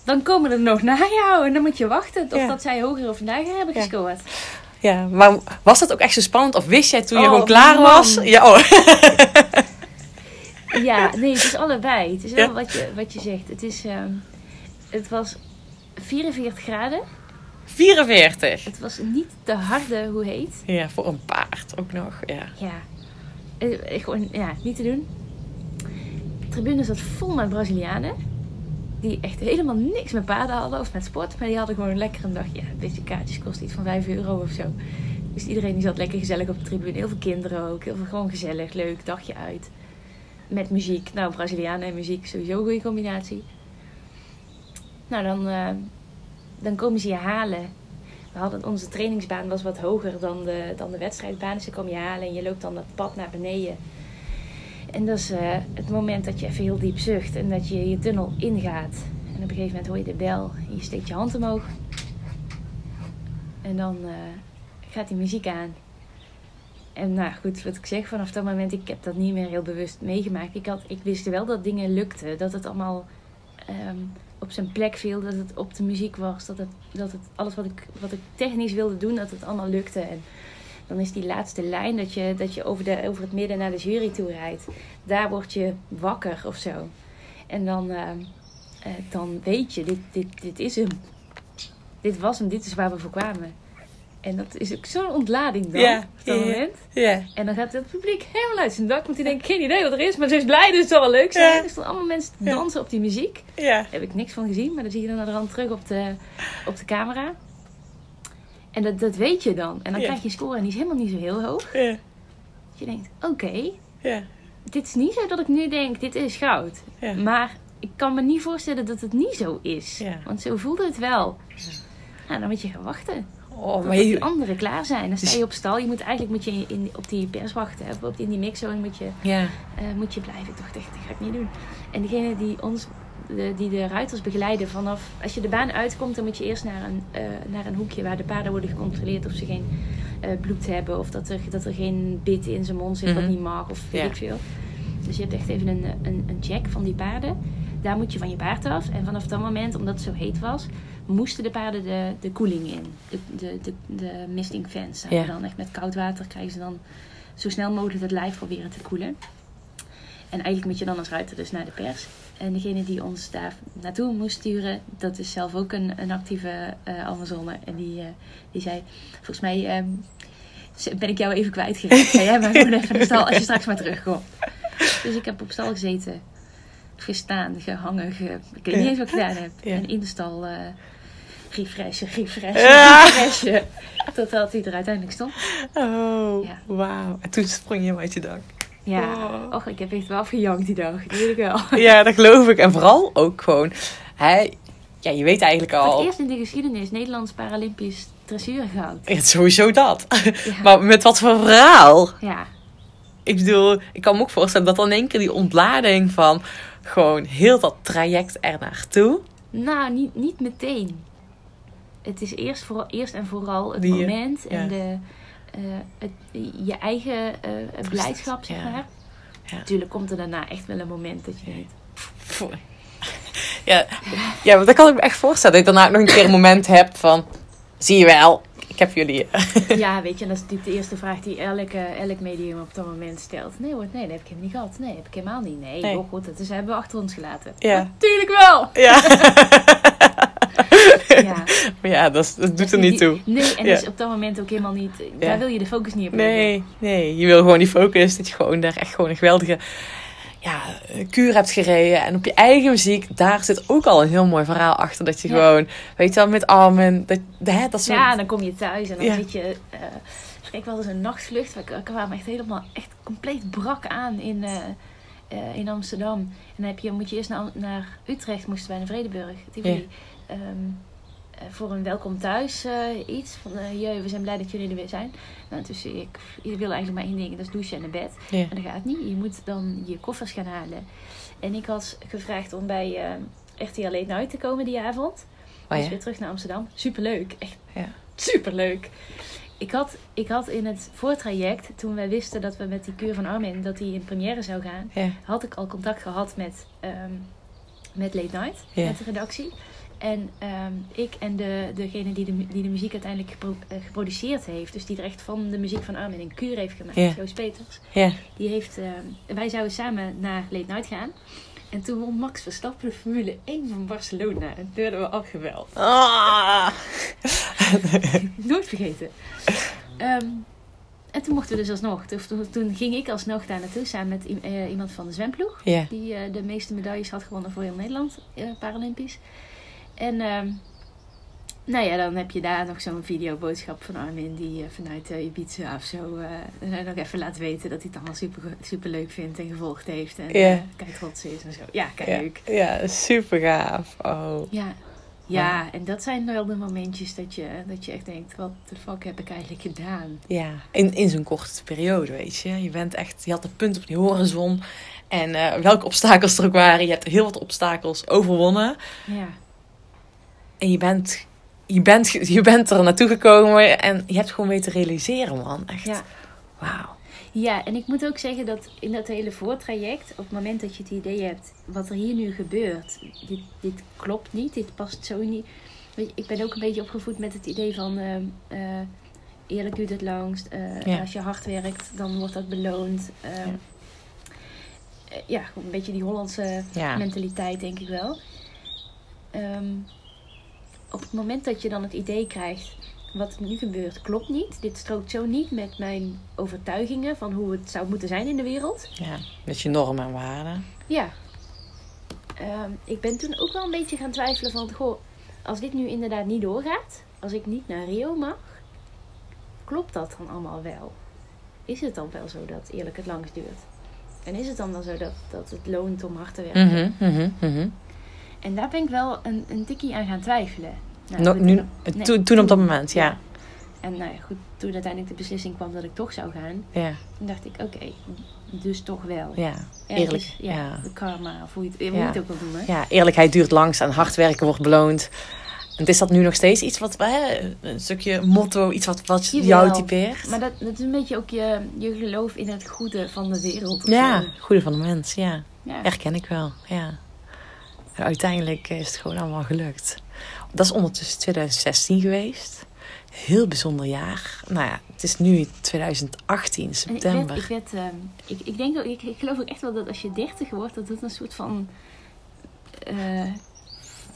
dan komen er nog na jou en dan moet je wachten of Ja. dat zij hoger of lager hebben gescoord. ja. Maar was dat ook echt zo spannend? Of wist jij toen je Oh, gewoon klaar man. was? Ja, oh. Ja, nee, het is allebei. Het is wel wat je, wat je zegt. Het, is, ehm, het was 44 graden. 44. Het was niet de harde, hoe heet. Ja, voor een paard ook nog. Ja. Ja, Eh, gewoon ja, niet te doen. Tribune zat vol met Brazilianen. Die echt helemaal niks met paarden hadden of met sport. Maar die hadden gewoon lekker een dag. Ja, een beetje kaartjes kost iets van 5 euro of zo. Dus iedereen die zat lekker gezellig op de tribune. Heel veel kinderen ook. Heel veel gewoon gezellig, leuk, dagje uit. Met muziek. Nou, Brazilianen en muziek sowieso een goede combinatie. Nou, dan, eh, dan komen ze je halen. We hadden, onze trainingsbaan was wat hoger dan de, dan de wedstrijdbaan. Dus ze komen je halen en je loopt dan dat pad naar beneden. En dat is eh, het moment dat je even heel diep zucht en dat je je tunnel ingaat. En op een gegeven moment hoor je de bel en je steekt je hand omhoog. En dan eh, gaat die muziek aan. En nou goed, wat ik zeg, vanaf dat moment, ik heb dat niet meer heel bewust meegemaakt. Ik, had, ik wist wel dat dingen lukten, dat het allemaal ehm, op zijn plek viel, dat het op de muziek was, dat het, dat het alles wat ik, wat ik technisch wilde doen, dat het allemaal lukte. En dan is die laatste lijn dat je, dat je over, de, over het midden naar de jury toe rijdt. Daar word je wakker of zo. En dan, ehm, eh, dan weet je, dit, dit, dit is hem. Dit was hem, dit is waar we voor kwamen. En dat is ook zo'n ontlading dan, Ja, op dat ja, moment. Ja. En dan gaat het publiek helemaal uit zijn dak. Want die denkt, geen idee wat er is, maar ze is blij, dus het zal wel leuk zijn. Ja. Dus dan allemaal mensen dansen op die muziek. Ja. Daar heb ik niks van gezien, maar dan zie je dan naar de rand terug op de, op de camera. En dat, dat weet je dan. En dan Ja. krijg je een score en die is helemaal niet zo heel hoog. Ja. Dat je denkt, oké, Ja. dit is niet zo dat ik nu denk, dit is goud. Maar ik kan me niet voorstellen dat het niet zo is. Want zo voelde het wel. Nou, dan moet je gaan wachten. Oh, maar die je... anderen klaar zijn. Dan sta je op stal. Je moet eigenlijk moet je in, in- op die pers wachten. Of op- in die mixzone moet je, Ja. eh, moet je blijven. Ik dacht echt, dat ga ik niet doen. En degene die ons, de, die de ruiters begeleiden vanaf... Als je de baan uitkomt, dan moet je eerst naar een, eh, naar een hoekje... waar de paarden worden gecontroleerd of ze geen eh, bloed hebben. Of dat er, dat er geen bit in zijn mond zit wat Mhm. niet mag. Of weet Ja. ik veel. Dus je hebt echt even een, een, een check van die paarden. Daar moet je van je paard af. En vanaf dat moment, omdat het zo heet was... moesten de paarden de, de koeling in. De, de, de, de misting fans. Ja. Dan echt met koud water krijgen ze dan zo snel mogelijk het lijf proberen te koelen. En eigenlijk moet je dan als ruiter dus naar de pers. En degene die ons daar naartoe moest sturen, dat is zelf ook een, een actieve eh, Amazone. En die, eh, die zei, volgens mij ehm, ben ik jou even kwijtgeraakt. Ga jij maar gewoon even naar de stal als je straks maar terugkomt. Dus ik heb op stal gezeten, gestaan, gehangen. Ge, ik weet niet eens wat ik gedaan heb. Ja. En in de stal eh refreshen, refreshen, Ja. refreshen. Totdat hij er uiteindelijk stond. Oh, Ja. wauw. En toen sprong je uit je dak. Ja, Oh. och, ik heb echt wel afgejankt die dag. Dat weet ik wel. Ja, dat geloof ik. En vooral ook gewoon... Hè, ja, je weet eigenlijk Voor het al... eerst in de geschiedenis Nederlands Paralympisch dressuurgoud. Ja, sowieso dat. Ja. Maar met wat voor verhaal? ja. Ik bedoel, ik kan me ook voorstellen dat dan in één keer die ontlading van... Gewoon heel dat traject er naartoe. Nou, niet, niet meteen. Het is eerst, voor, eerst en vooral het Die, moment en ja. de, het, je eigen eh, blijdschap, zeg maar. Ja. Natuurlijk komt er daarna echt wel een moment dat je denkt... Ja, ja, maar dat kan ik me echt voorstellen. Dat je daarna ook nog een keer een moment hebt van... Zie je wel, ik heb jullie... Ja, weet je, en dat is natuurlijk de eerste vraag die elke, elk medium op dat moment stelt. Nee hoor, nee, dat heb ik helemaal niet gehad. Nee, heb ik helemaal niet. Nee, Nee. joh, goed, dat is, hebben we achter ons gelaten. Ja. Natuurlijk wel! Ja, Ja. maar ja dat, is- dat doet er niet toe. Nee, en Ja. dus op dat moment ook helemaal niet... Ja. Daar wil je de focus niet op. Nee, nee, je wil gewoon die focus. Dat je gewoon daar echt gewoon een geweldige ja, kuur hebt gereden. En op je eigen muziek, daar zit ook al een heel mooi verhaal achter. Dat je Ja. gewoon, weet je wel, met armen. Dat, hè, dat Ja, dan kom je thuis en dan Ja. zit je... eh ik wel eens een nachtvlucht. We kwamen echt helemaal echt compleet brak aan in, eh, eh, in Amsterdam. En dan heb je, moet je eerst naar, naar Utrecht, moesten wij naar Vredeburg. Tivoli. Eh, voor een welkom thuis eh, iets. Van, eh jee, we zijn blij dat jullie er weer zijn. Nou, dus ik, je wil eigenlijk maar één ding, dat is douchen en naar bed. Ja. En dat gaat niet. Je moet dan je koffers gaan halen. En ik had gevraagd om bij eh RTL Late Night te komen die avond. Oh, Dus weer terug naar Amsterdam. Superleuk. Echt Ja. superleuk. Ik had, ik had in het voortraject, toen wij wisten dat we met die keur van Armin, dat die in première zou gaan, Ja. had ik al contact gehad met, ehm, met Late Night, met de redactie. En ehm, ik en de, degene die de, die de muziek uiteindelijk gepro- eh, geproduceerd heeft, dus die er echt van de muziek van Armin een kuur heeft gemaakt, Ja. Joost Peters, die heeft, ehm, wij zouden samen naar Late Night gaan. En toen won Max Verstappen de Formule 1 van Barcelona. En toen werden we afgeweld. Ah. Nooit vergeten. Ehm, en toen mochten we dus alsnog. Toen, toen, ging ik alsnog daar naartoe samen met eh, iemand van de zwemploeg. Die eh, de meeste medailles had gewonnen voor heel Nederland, eh, Paralympisch. En ehm, nou ja, dan heb je daar nog zo'n videoboodschap van Armin die eh, vanuit eh, Ibiza of zo eh, nog even laat weten dat hij het allemaal super, super leuk vindt en gevolgd heeft. En eh, kijk trots is en zo. Ja, kijk Ja. leuk. ja, super gaaf. Oh. Ja. Ja, en dat zijn wel de momentjes dat je, dat je echt denkt, wat de fuck heb ik eigenlijk gedaan? Ja, in, in zo'n korte periode, weet je. Je bent echt, je had een punt op die horizon. En welke obstakels er ook waren, je hebt heel wat obstakels overwonnen. Ja. En je bent, je bent, je bent er naartoe gekomen en je hebt gewoon weten realiseren, man. Echt. Ja. Wauw. Ja, en ik moet ook zeggen dat in dat hele voortraject, op het moment dat je het idee hebt, wat er hier nu gebeurt, dit, dit klopt niet, dit past zo niet. Weet je, ik ben ook een beetje opgevoed met het idee van ehm, eh, eerlijk duurt het langst. eh, Ja. Als je hard werkt, dan wordt dat beloond. Ehm, Ja. eh, ja, een beetje die Hollandse Ja. mentaliteit, denk ik wel. Ehm, op het moment dat je dan het idee krijgt, wat er nu gebeurt, klopt niet. Dit strookt zo niet met mijn overtuigingen van hoe het zou moeten zijn in de wereld. ja, met je normen en waarden. Ja. Ehm, ik ben toen ook wel een beetje gaan twijfelen van, goh, als dit nu inderdaad niet doorgaat, als ik niet naar Rio mag, klopt dat dan allemaal wel? Is het dan wel zo dat eerlijk het langst duurt? En is het dan wel zo dat, dat het loont om hard te werken? Mhm. En daar ben ik wel een, een tikkie aan gaan twijfelen. Nou, No- nu, nee, toen, toen op dat moment, ja. En nou ja, goed, toen uiteindelijk de beslissing kwam dat ik toch zou gaan, Ja, toen dacht ik, oké, dus toch wel. ja. Eerlijk, ja, ja. De karma, of hoe je het, hoe je Ja. het ook wil noemen. Ja, eerlijkheid duurt langs en hard werken wordt beloond. En is dat nu nog steeds iets wat, hè, een stukje motto, iets wat, wat Jawel. jou typeert? Maar dat, dat is een beetje ook je, je geloof in het goede van de wereld. Ja, zo. goede van de mens, ja. ja. Herken ik wel, ja. En uiteindelijk is het gewoon allemaal gelukt. Dat is ondertussen 2016 geweest. Heel bijzonder jaar. Nou ja, het is nu 2018, En ik, september. werd, ik, werd, ehm, ik, ik denk ook, ik, ik geloof ook echt wel dat als je dertig wordt, dat het een soort van eh,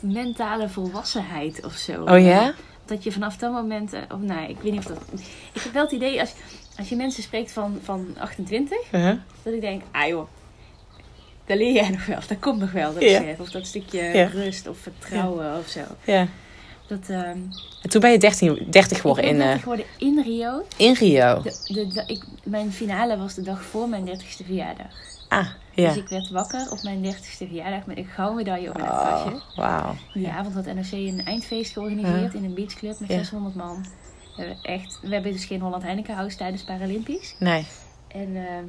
mentale volwassenheid of zo. Oh ja? Dat je vanaf dat moment, eh, of nou, ik weet niet of dat. Ik heb wel het idee als, als je mensen spreekt van, van 28, Uh-huh. dat ik denk, ah joh, dat leer jij nog wel, of dat komt nog wel, dat Ja. of dat stukje Ja. rust of vertrouwen of zo. Ja. Dat, ehm En toen ben je 13, 30 geworden in, ben eh, 30 geworden in Rio. in Rio. De, de, de- ik, mijn finale was de dag voor mijn 30ste verjaardag. Ah, ja. Dus ik werd wakker op mijn 30ste verjaardag met een gouden medaille op mijn Oh, tasje. wauw. Die avond had NOC een eindfeest georganiseerd in een beachclub met Ja. 600 man. We hebben, echt, we hebben dus geen Holland Heineken House tijdens Paralympisch. Nee. En eh, eh,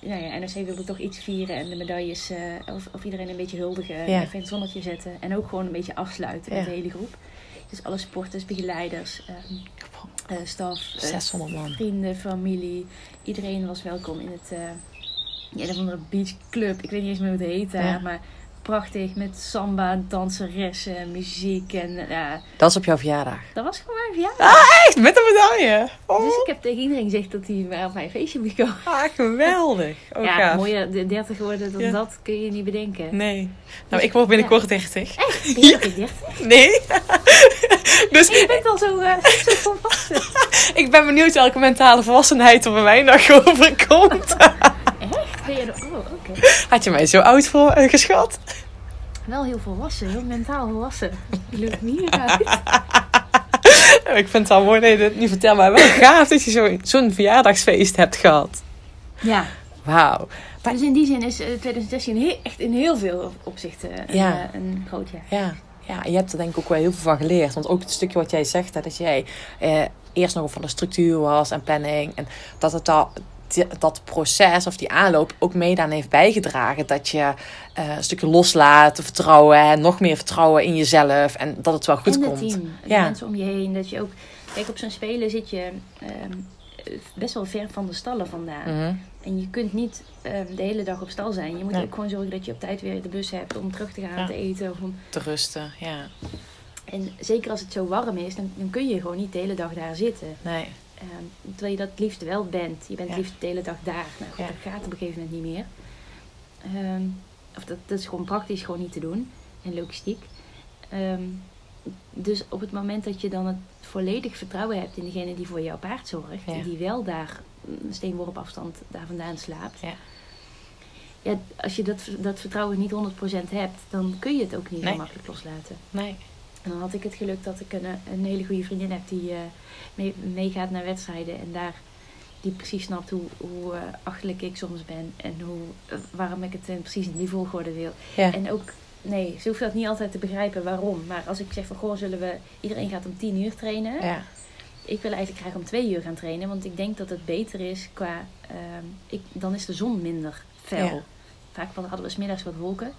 nou ja, NOC wilde toch iets vieren en de medailles, eh, of, of iedereen een beetje huldigen, Ja. even in het zonnetje zetten. En ook gewoon een beetje afsluiten met de hele groep. Dus alle sporters, begeleiders, ehm, eh, staf, eh, 600 man. vrienden, familie. Iedereen was welkom in het uh, een of andere beachclub. Ik weet niet eens meer hoe het heet daar, Ja. maar prachtig met samba, danseressen, muziek en ja, Dat is op jouw verjaardag. dat was gewoon mijn verjaardag. Echt, met een medaille. Oh, Dus ik heb tegen iedereen gezegd dat hij maar op mijn feestje moest komen. ah, geweldig. Oh, ja, gaaf. mooier de 30 worden dan Ja. dat kun je niet bedenken. Nee. Nou, ik word binnenkort 30. Ben je nog in 30? Nee. dus Je bent al zo, eh, zo volwassen. ik ben benieuwd welke mentale volwassenheid er bij mij nog overkomt. Echt? Ben je er? Oh, oké. Had je mij zo oud voor eh, geschat? Wel heel volwassen, heel mentaal volwassen. Je lukt hier uit. Ik vind het al mooi dat je dit niet vertelt, maar wel gaaf dat je zo- zo'n verjaardagsfeest hebt gehad. Ja, Wauw. dus in die zin is eh, 2016 he- echt in heel veel opzichten een, Ja. eh, een groot jaar. Ja. ja, je hebt er denk ik ook wel heel veel van geleerd. Want ook het stukje wat jij zegt, hè, dat jij eh, eerst nog van de structuur was en planning. En dat het al, dat proces of die aanloop ook mede aan heeft bijgedragen. Dat je eh, een stukje loslaat, vertrouwen en nog meer vertrouwen in jezelf. En dat het wel goed en het komt. team, de Ja. mensen om je heen. Dat je ook, kijk, op zo'n spelen zit je ehm, best wel ver van de stallen vandaan. Mhm. En je kunt niet ehm, de hele dag op stal zijn. Je moet ook gewoon zorgen dat je op tijd weer de bus hebt om terug te gaan Ja. te eten. Of om, Te rusten, ja. en zeker als het zo warm is, dan, dan kun je gewoon niet de hele dag daar zitten. Nee. Ehm, terwijl je dat het liefst wel bent. Je bent Ja. het liefst de hele dag daar. Nou goed, Ja. dat gaat op een gegeven moment niet meer. Ehm, of dat, dat is gewoon praktisch gewoon niet te doen. En logistiek. Ehm, dus op het moment dat je dan het volledig vertrouwen hebt in degene die voor jouw paard zorgt. Ja. Die wel daar een steenworp afstand daar vandaan slaapt. Ja. Ja, als je dat, dat vertrouwen niet 100% hebt, dan kun je het ook niet Nee. zo makkelijk loslaten. Nee. En dan had ik het geluk dat ik een, een hele goede vriendin heb die eh, mee, meegaat naar wedstrijden. En daar die precies snapt hoe, hoe eh, achterlijk ik soms ben. En hoe, eh, waarom ik het in precies in die volgorde wil. Ja. En ook, nee, ze hoeft dat niet altijd te begrijpen waarom. Maar als ik zeg van, goh, zullen we... Iedereen gaat om tien uur trainen. Ja. Ik wil eigenlijk graag om twee uur gaan trainen. Want ik denk dat het beter is qua... ehm, ik, dan is de zon minder fel. Ja. Vaak hadden we 's middags wat wolken.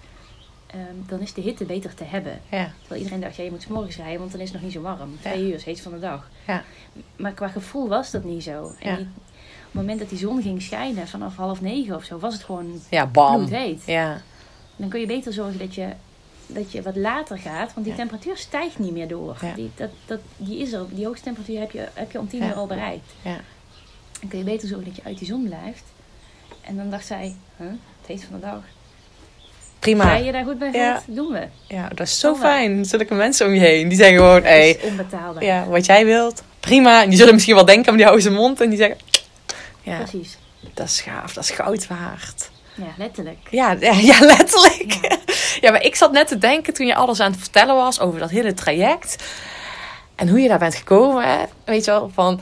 Ehm, dan is de hitte beter te hebben. Ja. Terwijl iedereen dacht, ja, je moet 's morgens rijden, want dan is het nog niet zo warm. Ja. Twee uur is heet van de dag. Ja. Maar qua gevoel was dat niet zo. En die- op het moment dat die zon ging schijnen, vanaf half negen of zo, was het gewoon Ja, bam. bloedheet. Ja. Dan kun je beter zorgen dat je, dat je wat later gaat, want die temperatuur stijgt niet meer door. Die, dat, dat, die is er, die hoogste temperatuur heb je, heb je om tien uur al bereikt. Ja. Dan kun je beter zorgen dat je uit die zon blijft. En dan dacht zij, huh, het heet van de dag. Prima. Ga je daar goed bij Ja. voelt? Doen we. Ja, dat is zo fijn. Zulke mensen om je heen. Die zeggen gewoon, hé, is onbetaalbaar. ja, wat jij wilt, prima. En die zullen misschien wel denken, maar die houden zijn mond. En die zeggen, ja, Precies. dat is gaaf. Dat is goud waard. Ja, letterlijk. Ja, ja, ja, letterlijk. Ja. Ja. maar ik zat net te denken toen je alles aan het vertellen was over dat hele traject. En hoe je daar bent gekomen. Hè? Weet je wel, van...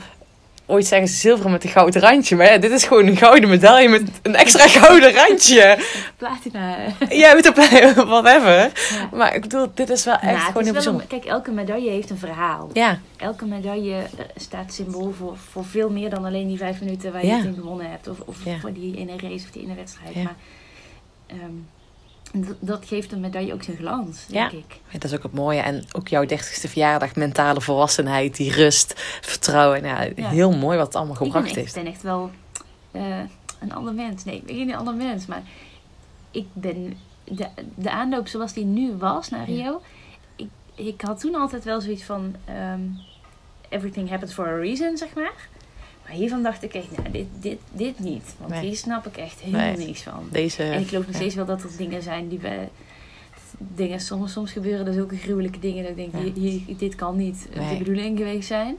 Ooit zeggen ze zilveren met een gouden randje. Maar ja, dit is gewoon een gouden medaille met een extra gouden randje. Platina. Ja, met een whatever. Ja. Maar ik bedoel, dit is wel echt Ja, het gewoon heel bijzonder. een- kijk, elke medaille heeft een verhaal. Ja, Elke medaille staat symbool voor, voor veel meer dan alleen die vijf minuten waar je het in gewonnen hebt. Of, of voor die ene race of die ene wedstrijd. Ja. Maar ehm, dat geeft een medaille ook zijn glans, Ja. denk ik. dat is ook het mooie. En ook jouw dertigste verjaardag, mentale volwassenheid, die rust, vertrouwen. Ja, Ja. Heel mooi wat het allemaal Ik gebracht echt, heeft. ben echt wel eh, een ander mens. Nee, ik ben geen ander mens. Maar ik ben... De, de aanloop zoals die nu was naar Ja. Rio... Ik, ik had toen altijd wel zoiets van... ehm, everything happens for a reason, zeg maar. Maar hiervan dacht ik echt, nou, dit, dit, dit niet. Want Nee. hier snap ik echt helemaal Nee. niks van. Deze, En ik geloof nog ja. steeds wel dat er dingen zijn die we... dingen. Soms, soms gebeuren er zulke gruwelijke dingen dat ik denk, Ja. hier, hier- dit kan niet Nee. de bedoeling geweest zijn.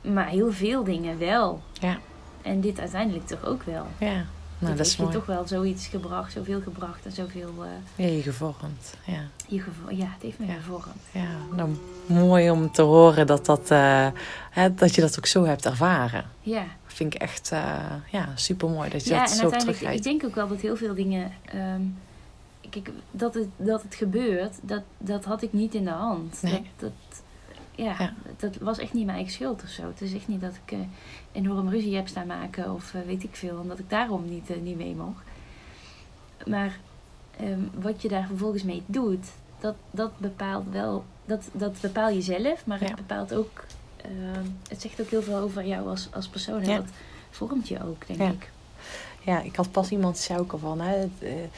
Maar heel veel dingen wel. Ja. En dit uiteindelijk toch ook wel. Ja, nou, dat is heeft je mooi. toch wel zoiets gebracht, zoveel gebracht en zoveel eh Ja, je gevormd. Ja. je gevo- Ja, het heeft me Ja. gevormd. ja, nou, mooi om te horen dat, dat, eh, hè, dat je dat ook zo hebt ervaren. Ja. Vind ik echt uh, ja, super mooi dat je ja, dat en zo terugrijdt. ik denk ook wel dat heel veel dingen. ehm, kijk, dat het, dat het gebeurt, dat, dat had ik niet in de hand. Nee. Dat, dat, ja, Ja. dat was echt niet mijn eigen schuld of zo. Het is echt niet dat ik eh, enorm ruzie heb staan maken of eh, weet ik veel, omdat ik daarom niet, eh, niet mee mocht. Maar ehm, wat je daar vervolgens mee doet, dat, dat bepaalt wel. Dat, dat bepaal je zelf, maar het Ja. bepaalt ook. ehm, het zegt ook heel veel over jou als, als persoon. En Ja. dat vormt je ook, denk ik. Ja, ik had pas iemand al van, hè, het,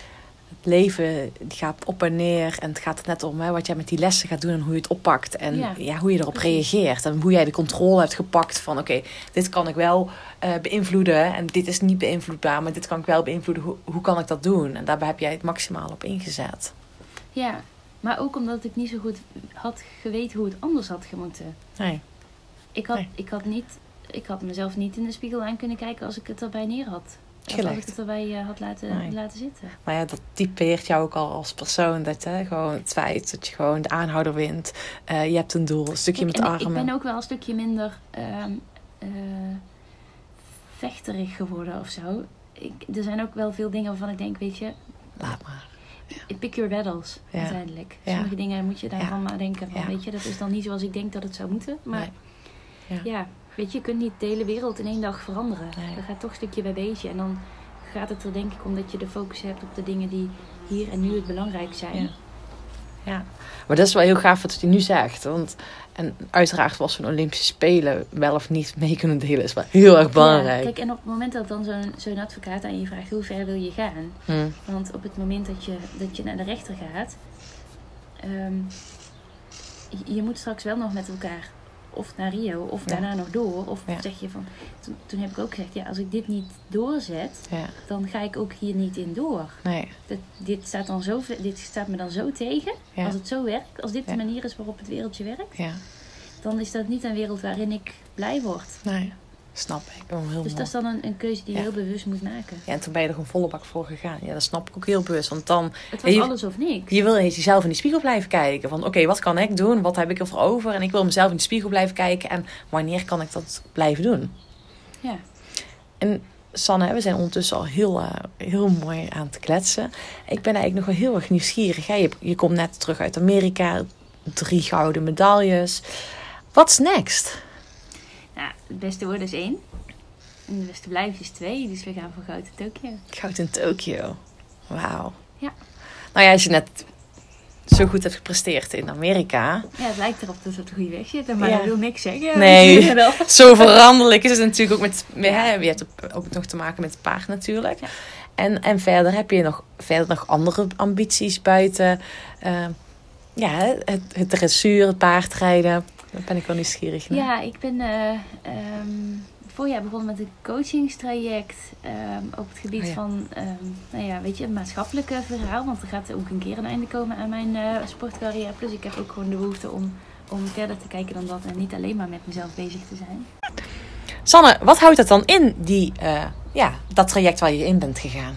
het leven gaat op en neer. En het gaat er net om hè, wat jij met die lessen gaat doen en hoe je het oppakt. En Ja, ja, hoe je erop reageert. En hoe jij de controle hebt gepakt van, oké, dit kan ik wel eh, beïnvloeden. En dit is niet beïnvloedbaar, maar dit kan ik wel beïnvloeden. Hoe, hoe kan ik dat doen? En daarbij heb jij het maximaal op ingezet. Ja, maar ook omdat ik niet zo goed had geweten hoe het anders had gemoeten. Nee, Ik had, Nee. ik had, niet, ik had mezelf niet in de spiegel aan kunnen kijken als ik het erbij neer had. Gelegd. het erbij eh, had laten, Nee. laten zitten. Maar ja, dat typeert jou ook al als persoon. Dat, hè, gewoon het feit dat je gewoon de aanhouder wint. Eh, je hebt een doel, een stukje Kijk, met en armen. ik ben ook wel een stukje minder ehm, eh, vechterig geworden of zo. Ik, er zijn ook wel veel dingen waarvan ik denk, weet je, Laat maar. pick your battles Ja. uiteindelijk. Ja. Sommige dingen moet je daarvan maar denken van, Ja. weet je, dat is dan niet zoals ik denk dat het zou moeten. Maar Nee. Ja. Weet je, je kunt niet de hele wereld in één dag veranderen. Nee. Dat gaat toch stukje bij beetje. En dan gaat het er denk ik om dat je de focus hebt op de dingen die hier en nu het belangrijk zijn. Ja. Ja, maar dat is wel heel gaaf wat hij nu zegt. Want, en uiteraard was zo'n Olympische Spelen wel of niet mee kunnen delen, is wel heel erg belangrijk. Ja, kijk, en op het moment dat dan zo'n zo'n advocaat aan je vraagt hoe ver wil je gaan. Hm, Want op het moment dat je, dat je naar de rechter gaat, je, je moet straks wel nog met elkaar of naar Rio of Ja. daarna nog door. Of Ja. zeg je van, toen, toen heb ik ook gezegd, ja, als ik dit niet doorzet, ja, dan ga ik ook hier niet in door. nee, Dat, dit, staat dan zo, dit staat me dan zo tegen. Als het zo werkt, als dit de manier is waarop het wereldje werkt, ja, dan is dat niet een wereld waarin ik blij word. nee, snap ik. Oh, heel Dus mooi. dat is dan een, een keuze die je Ja. heel bewust moet maken. Ja, en toen ben je er gewoon volle bak voor gegaan. Ja, dat snap ik ook heel bewust. Want dan, Het was je- alles of niks. je wil eens jezelf in de spiegel blijven kijken. Van, oké, wat kan ik doen? Wat heb ik ervoor over? En ik wil mezelf in de spiegel blijven kijken. En wanneer kan ik dat blijven doen? Ja. En Sanne, we zijn ondertussen al heel, eh, heel mooi aan het kletsen. Ik ben eigenlijk nog wel heel erg nieuwsgierig. Hè? Je, je komt net terug uit Amerika. Drie gouden medailles. What's next? Nou, het beste worden is één. En het beste blijven is twee. Dus we gaan voor goud in Tokio. Goud in Tokio. Wauw. Ja. Nou ja, als je net zo goed hebt gepresteerd in Amerika. Ja, het lijkt erop dat we op de goede weg zitten. Maar Ja. dat wil niks zeggen. Nee. Zo veranderlijk is het natuurlijk ook met... Hè, je hebt ook nog te maken met het paard natuurlijk. Ja. En, en verder heb je nog, verder nog andere ambities buiten... eh, ja, het, het dressuur, het paardrijden. Daar ben ik wel nieuwsgierig naar. Ja, ik ben eh ehm, voorjaar begonnen met een coachingstraject ehm, op het gebied Oh ja. van, ehm, nou ja, weet je, het maatschappelijke verhaal. Want er gaat ook een keer een einde komen aan mijn eh, sportcarrière. Plus ik heb ook gewoon de behoefte om, om verder te kijken dan dat en niet alleen maar met mezelf bezig te zijn. Sanne, wat houdt het dan in, die, eh, ja, dat traject waar je in bent gegaan?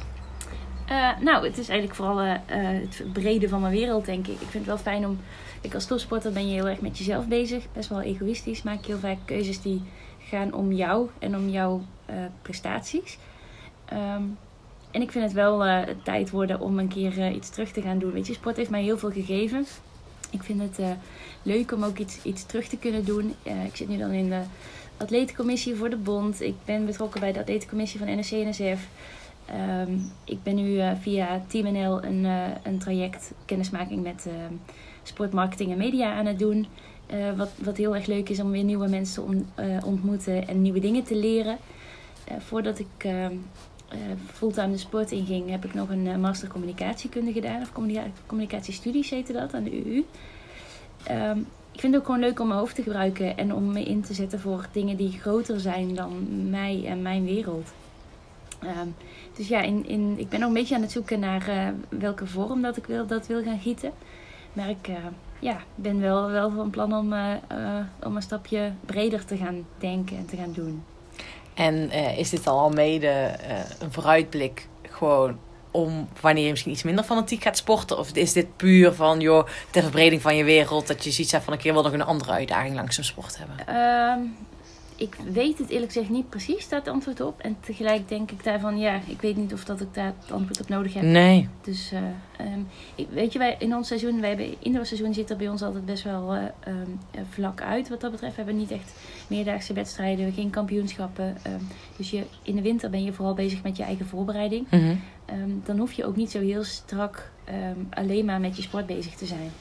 Nou, het is eigenlijk vooral het brede van mijn wereld, denk ik. Ik vind het wel fijn om... Ik als topsporter ben je heel erg met jezelf bezig. Best wel egoïstisch. Maak je heel vaak keuzes die gaan om jou en om jouw eh, prestaties. Ehm, en ik vind het wel eh, tijd worden om een keer eh, iets terug te gaan doen. Weet je, sport heeft mij heel veel gegeven. Ik vind het leuk om ook iets, iets terug te kunnen doen. Ik zit nu dan in de atletencommissie voor de bond. Ik ben betrokken bij de atletencommissie van NSC-NSF. Ehm, ik ben nu via Team NL een, een traject kennismaking met ehm, sportmarketing en media aan het doen. Eh, wat, wat heel erg leuk is om weer nieuwe mensen te eh, ontmoeten en nieuwe dingen te leren. Eh, voordat ik fulltime de sport inging, heb ik nog een master communicatiekunde gedaan. Of communica- communicatiestudies heette dat aan de UU. Ehm, ik vind het ook gewoon leuk om mijn hoofd te gebruiken en om me in te zetten voor dingen die groter zijn dan mij en mijn wereld. Ehm, dus ja, in, in, ik ben nog een beetje aan het zoeken naar welke vorm dat ik wil, dat wil gaan gieten. Maar ik eh, ja, ben wel, wel van plan om, eh, eh, om een stapje breder te gaan denken en te gaan doen. En is dit al mede een vooruitblik gewoon om wanneer je misschien iets minder fanatiek gaat sporten? Of is dit puur van, joh, ter verbreding van je wereld, dat je ziet van een keer wil nog een andere uitdaging langs een sport hebben? Ehm, ik weet het eerlijk gezegd niet precies, daar het antwoord op. En tegelijk denk ik daarvan, ja, ik weet niet of dat ik daar het antwoord op nodig heb. Nee. Dus eh, ehm, ik, weet je, wij, in ons seizoen, wij hebben indoorseizoen zit er bij ons altijd best wel eh, ehm, eh, vlak uit wat dat betreft. We hebben niet echt meerdaagse wedstrijden, geen kampioenschappen. ehm, dus je, in de winter ben je vooral bezig met je eigen voorbereiding. Mhm. Dan hoef je ook niet zo heel strak alleen maar met je sport bezig te zijn.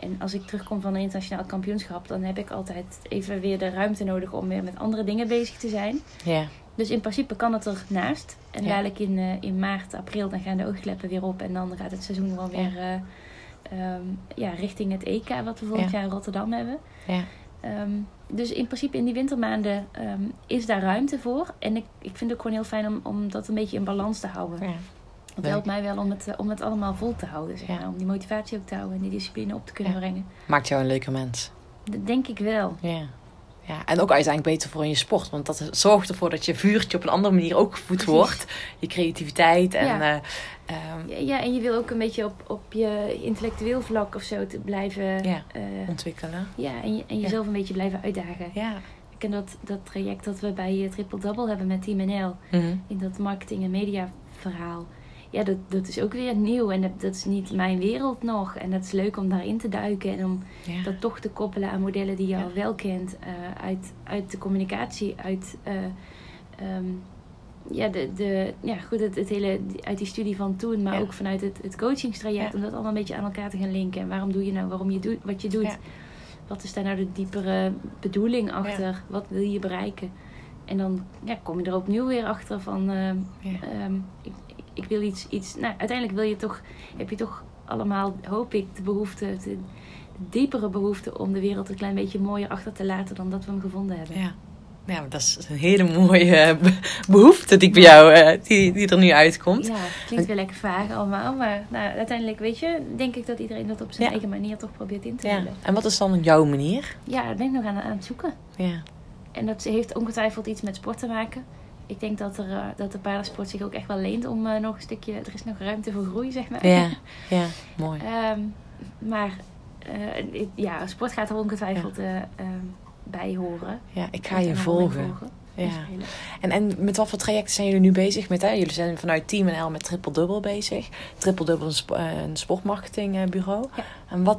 En als ik terugkom van een internationaal kampioenschap, dan heb ik altijd even weer de ruimte nodig om weer met andere dingen bezig te zijn. Ja. Dus in principe kan het ernaast. En Ja. dadelijk in, eh, in maart, april, dan gaan de oogkleppen weer op. En dan gaat het seizoen wel weer eh, ehm, ja, richting het EK, wat we volgend Ja. jaar in Rotterdam hebben. Ja. Ehm, dus in principe in die wintermaanden ehm, is daar ruimte voor. En ik, ik vind het ook gewoon heel fijn om, om dat een beetje in balans te houden. ja. Het helpt mij wel om het, eh, om het allemaal vol te houden. Zeg maar. Om die motivatie ook te houden en die discipline op te kunnen brengen. Maakt jou een leuke mens. Dat denk ik wel. Ja. ja. En ook uiteindelijk beter voor in je sport. Want dat zorgt ervoor dat je vuurtje op een andere manier ook gevoed wordt. Je creativiteit en... Ja. eh, ehm, Ja, Ja, en je wil ook een beetje op, op je intellectueel vlak of zo te blijven. Ja. eh, ontwikkelen. ja, en, je, en jezelf een beetje blijven uitdagen. Ja. Ik ken dat, dat traject dat we bij Triple Double hebben met Team NL. Mhm. In dat marketing- en media verhaal. Ja, dat, dat is ook weer nieuw. En dat, dat is niet mijn wereld nog. En dat is leuk om daarin te duiken. En om Ja. dat toch te koppelen aan modellen die je Ja. al wel kent. eh, uit, uit de communicatie, uit... eh, ehm, ja, de, de, ja, goed, het, het hele uit die studie van toen, maar Ja. ook vanuit het, het coachingstraject, om dat allemaal een beetje aan elkaar te gaan linken. En waarom doe je nou, waarom je doet wat je doet? Wat is daar nou de diepere bedoeling achter? Wat wil je bereiken? En dan ja, kom je er opnieuw weer achter van, Ja. ehm, ik, ik- wil iets, iets, nou uiteindelijk wil je toch, heb je toch allemaal, hoop ik, de behoefte, de, diepere behoefte om de wereld een klein beetje mooier achter te laten dan dat we hem gevonden hebben. Ja. Ja, dat is een hele mooie eh, be- behoefte die ik bij jou, eh, die, die er nu uitkomt. Ja, klinkt weer lekker vaag allemaal, maar nou, uiteindelijk weet je, denk ik dat iedereen dat op zijn Ja. eigen manier toch probeert in te Ja. vullen. En wat is dan jouw manier? Ja, daar ben ik nog aan, aan het zoeken. Ja. En dat heeft ongetwijfeld iets met sport te maken. Ik denk dat, er, eh, dat de paardensport zich ook echt wel leent om eh, nog een stukje... Er is nog ruimte voor groei, zeg maar. Ja, ja, mooi. Ehm, maar eh, ja, sport gaat er ongetwijfeld eh, ehm, bij horen. Ja, ik ga je volgen. en Ja. En, en met wat voor trajecten zijn jullie nu bezig met? Hè? Jullie zijn vanuit Team NL met Triple Double bezig. Triple Double is een, spo- een sportmarketingbureau. Ja. En wat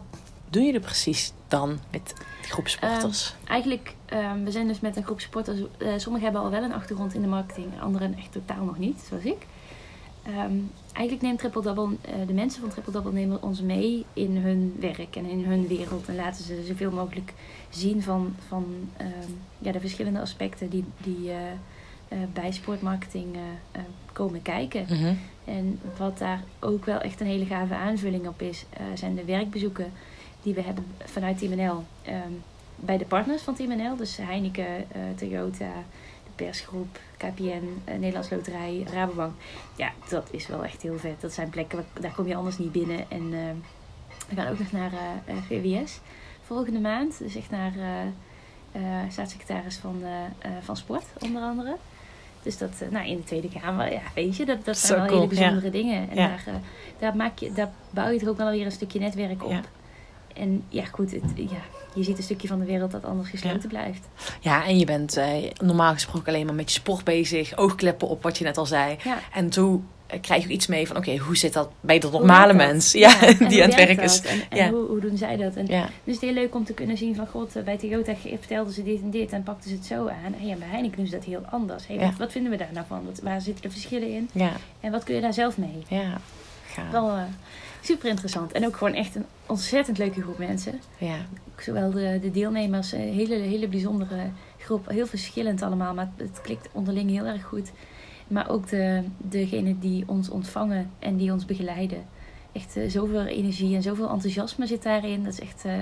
doen jullie precies dan met die groep sporters? Eigenlijk, ehm, we zijn dus met een groep sporters. eh, sommigen hebben al wel een achtergrond in de marketing, anderen echt totaal nog niet, zoals ik. Ehm, eigenlijk neemt Triple Double, eh, de mensen van Triple Double nemen ons mee in hun werk en in hun wereld. En laten ze zoveel mogelijk zien van, van ehm, ja, de verschillende aspecten die, die eh, bij sportmarketing komen kijken. Mhm. En wat daar ook wel echt een hele gave aanvulling op is, zijn de werkbezoeken die we hebben vanuit Team NL. ehm, bij de partners van Team NL, dus Heineken, eh, Toyota, de persgroep, KPN, eh, Nederlands Loterij, Rabobank. Ja, dat is wel echt heel vet. Dat zijn plekken, waar, daar kom je anders niet binnen. En ehm, we gaan ook nog naar eh, eh, VWS volgende maand. Dus echt naar eh, eh, staatssecretaris van, eh, eh, van Sport, onder andere. Dus dat, eh, nou, in de Tweede Kamer, ja, weet je, dat, dat zijn wel cool, hele bijzondere dingen. En Ja. daar, eh, daar, maak je, daar bouw je er ook wel weer een stukje netwerk op. Ja. En ja, goed, het, ja, je ziet een stukje van de wereld dat anders gesloten blijft. Ja, en je bent eh, normaal gesproken alleen maar met je sport bezig. Oogkleppen op, wat je net al zei. Ja. En toen eh, krijg je ook iets mee van... Oké, hoe zit dat bij de normale mens? Ja, die aan het werk is. En, hoe, hoe doen zij dat? En Dus het is heel leuk om te kunnen zien van... God, eh, bij Toyota vertelden ze dit en dit en pakten ze het zo aan. En ja, bij Heineken doen ze dat heel anders. Hey, Ja. wat, wat vinden we daar nou van? Wat, waar zitten de verschillen in? ja, En wat kun je daar zelf mee? ja. Wel eh, super interessant. En ook gewoon echt een ontzettend leuke groep mensen. Ja, Zowel de, de deelnemers, een hele, hele bijzondere groep. Heel verschillend allemaal, maar het, het klikt onderling heel erg goed. Maar ook de, degenen die ons ontvangen en die ons begeleiden. Echt eh, zoveel energie en zoveel enthousiasme zit daarin. Dat is echt, eh,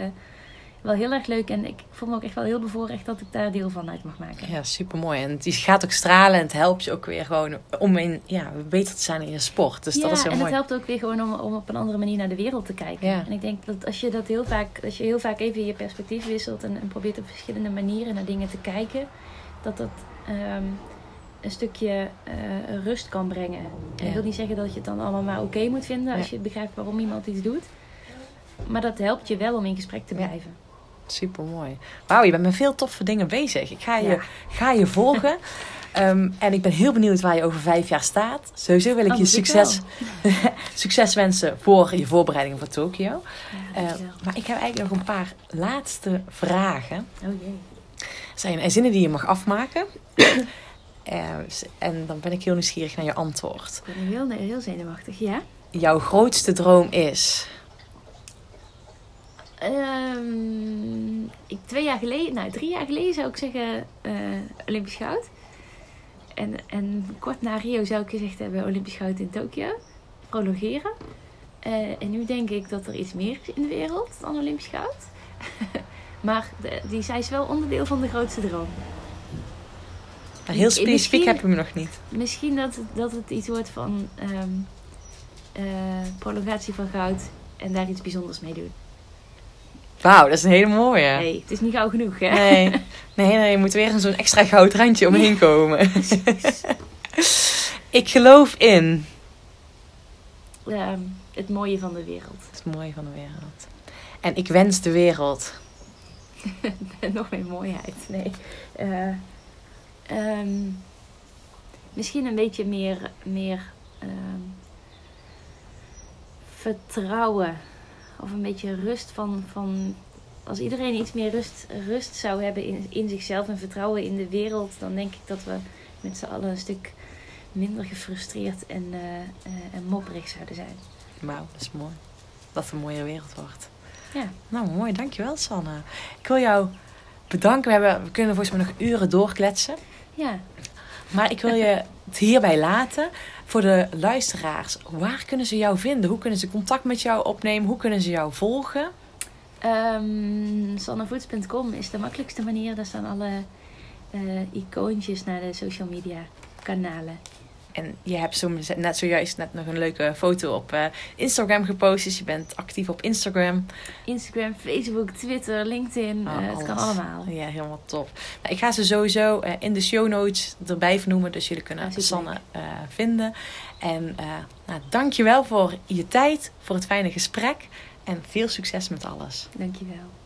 wel heel erg leuk. En ik voel me ook echt wel heel bevoorrecht dat ik daar deel van uit mag maken. Ja, super mooi. En die gaat ook stralen en het helpt je ook weer gewoon om in, ja, beter te zijn in je sport. Dus ja, dat is heel en mooi. het helpt ook weer gewoon om, om op een andere manier naar de wereld te kijken. Ja. En ik denk dat als je dat heel vaak, als je heel vaak even je perspectief wisselt en, en probeert op verschillende manieren naar dingen te kijken, dat dat ehm, een stukje eh, rust kan brengen. En Ja. Ik wil niet zeggen dat je het dan allemaal maar oké moet vinden als Ja. je begrijpt waarom iemand iets doet. Maar dat helpt je wel om in gesprek te Ja. Super mooi. Wauw, je bent met veel toffe dingen bezig. Ik ga je, Ja. ga je volgen. Ehm, en ik ben heel benieuwd waar je over vijf jaar staat. Sowieso wil ik Oh, je succes, succes wensen voor je voorbereiding voor Tokio. Ja, Eh, maar ik heb eigenlijk nog een paar laatste vragen. oh jee. Zijn er zinnen die je mag afmaken. Eh, en dan ben ik heel nieuwsgierig naar je antwoord. Ik ben heel, heel zenuwachtig, ja. Jouw grootste droom is? Ehm, ik, twee jaar geleden, nou drie jaar geleden zou ik zeggen eh, Olympisch goud. En, en kort na Rio zou ik gezegd hebben Olympisch goud in Tokio. Prolongeren. Eh, en nu denk ik dat er iets meer is in de wereld dan Olympisch goud. maar de, die, zij is wel onderdeel van de grootste droom. Maar heel specifiek Misschien- heb je me nog niet. Misschien dat, het- dat het iets wordt van eh, prolongatie van goud en daar iets bijzonders mee doen. Wauw, dat is een hele mooie. Nee, het is niet gauw genoeg, hè? Nee, nee, nee, je moet weer een zo'n extra goud randje omheen komen. Ik geloof in. Ehm, het mooie van de wereld. Het mooie van de wereld. En ik wens de wereld. Nog meer mooiheid. Nee. Eh, ehm, misschien een beetje meer, meer ehm, vertrouwen. Of een beetje rust van, van. Als iedereen iets meer rust, rust zou hebben in, in zichzelf en vertrouwen in de wereld, dan denk ik dat we met z'n allen een stuk minder gefrustreerd en, eh, en mopperig zouden zijn. Wauw, dat is mooi. Dat het een mooie wereld wordt. Ja. Nou, mooi. Dankjewel, Sanne. Ik wil jou bedanken. We, hebben, we kunnen volgens mij nog uren doorkletsen. Ja, Maar ik wil je het hierbij laten. Voor de luisteraars, waar kunnen ze jou vinden? Hoe kunnen ze contact met jou opnemen? Hoe kunnen ze jou volgen? Um, is de makkelijkste manier. Daar staan alle eh, icoontjes naar de social media kanalen. En je hebt zo, net zojuist net nog een leuke foto op eh, Instagram gepost. Dus je bent actief op Instagram. Instagram, Facebook, Twitter, LinkedIn. Oh, het kan allemaal. Ja, helemaal top. Nou, ik ga ze sowieso eh, in de show notes erbij vernoemen. Dus jullie kunnen superleuk. Sanne vinden. En nou, dankjewel voor je tijd. Voor het fijne gesprek. En veel succes met alles. Dankjewel.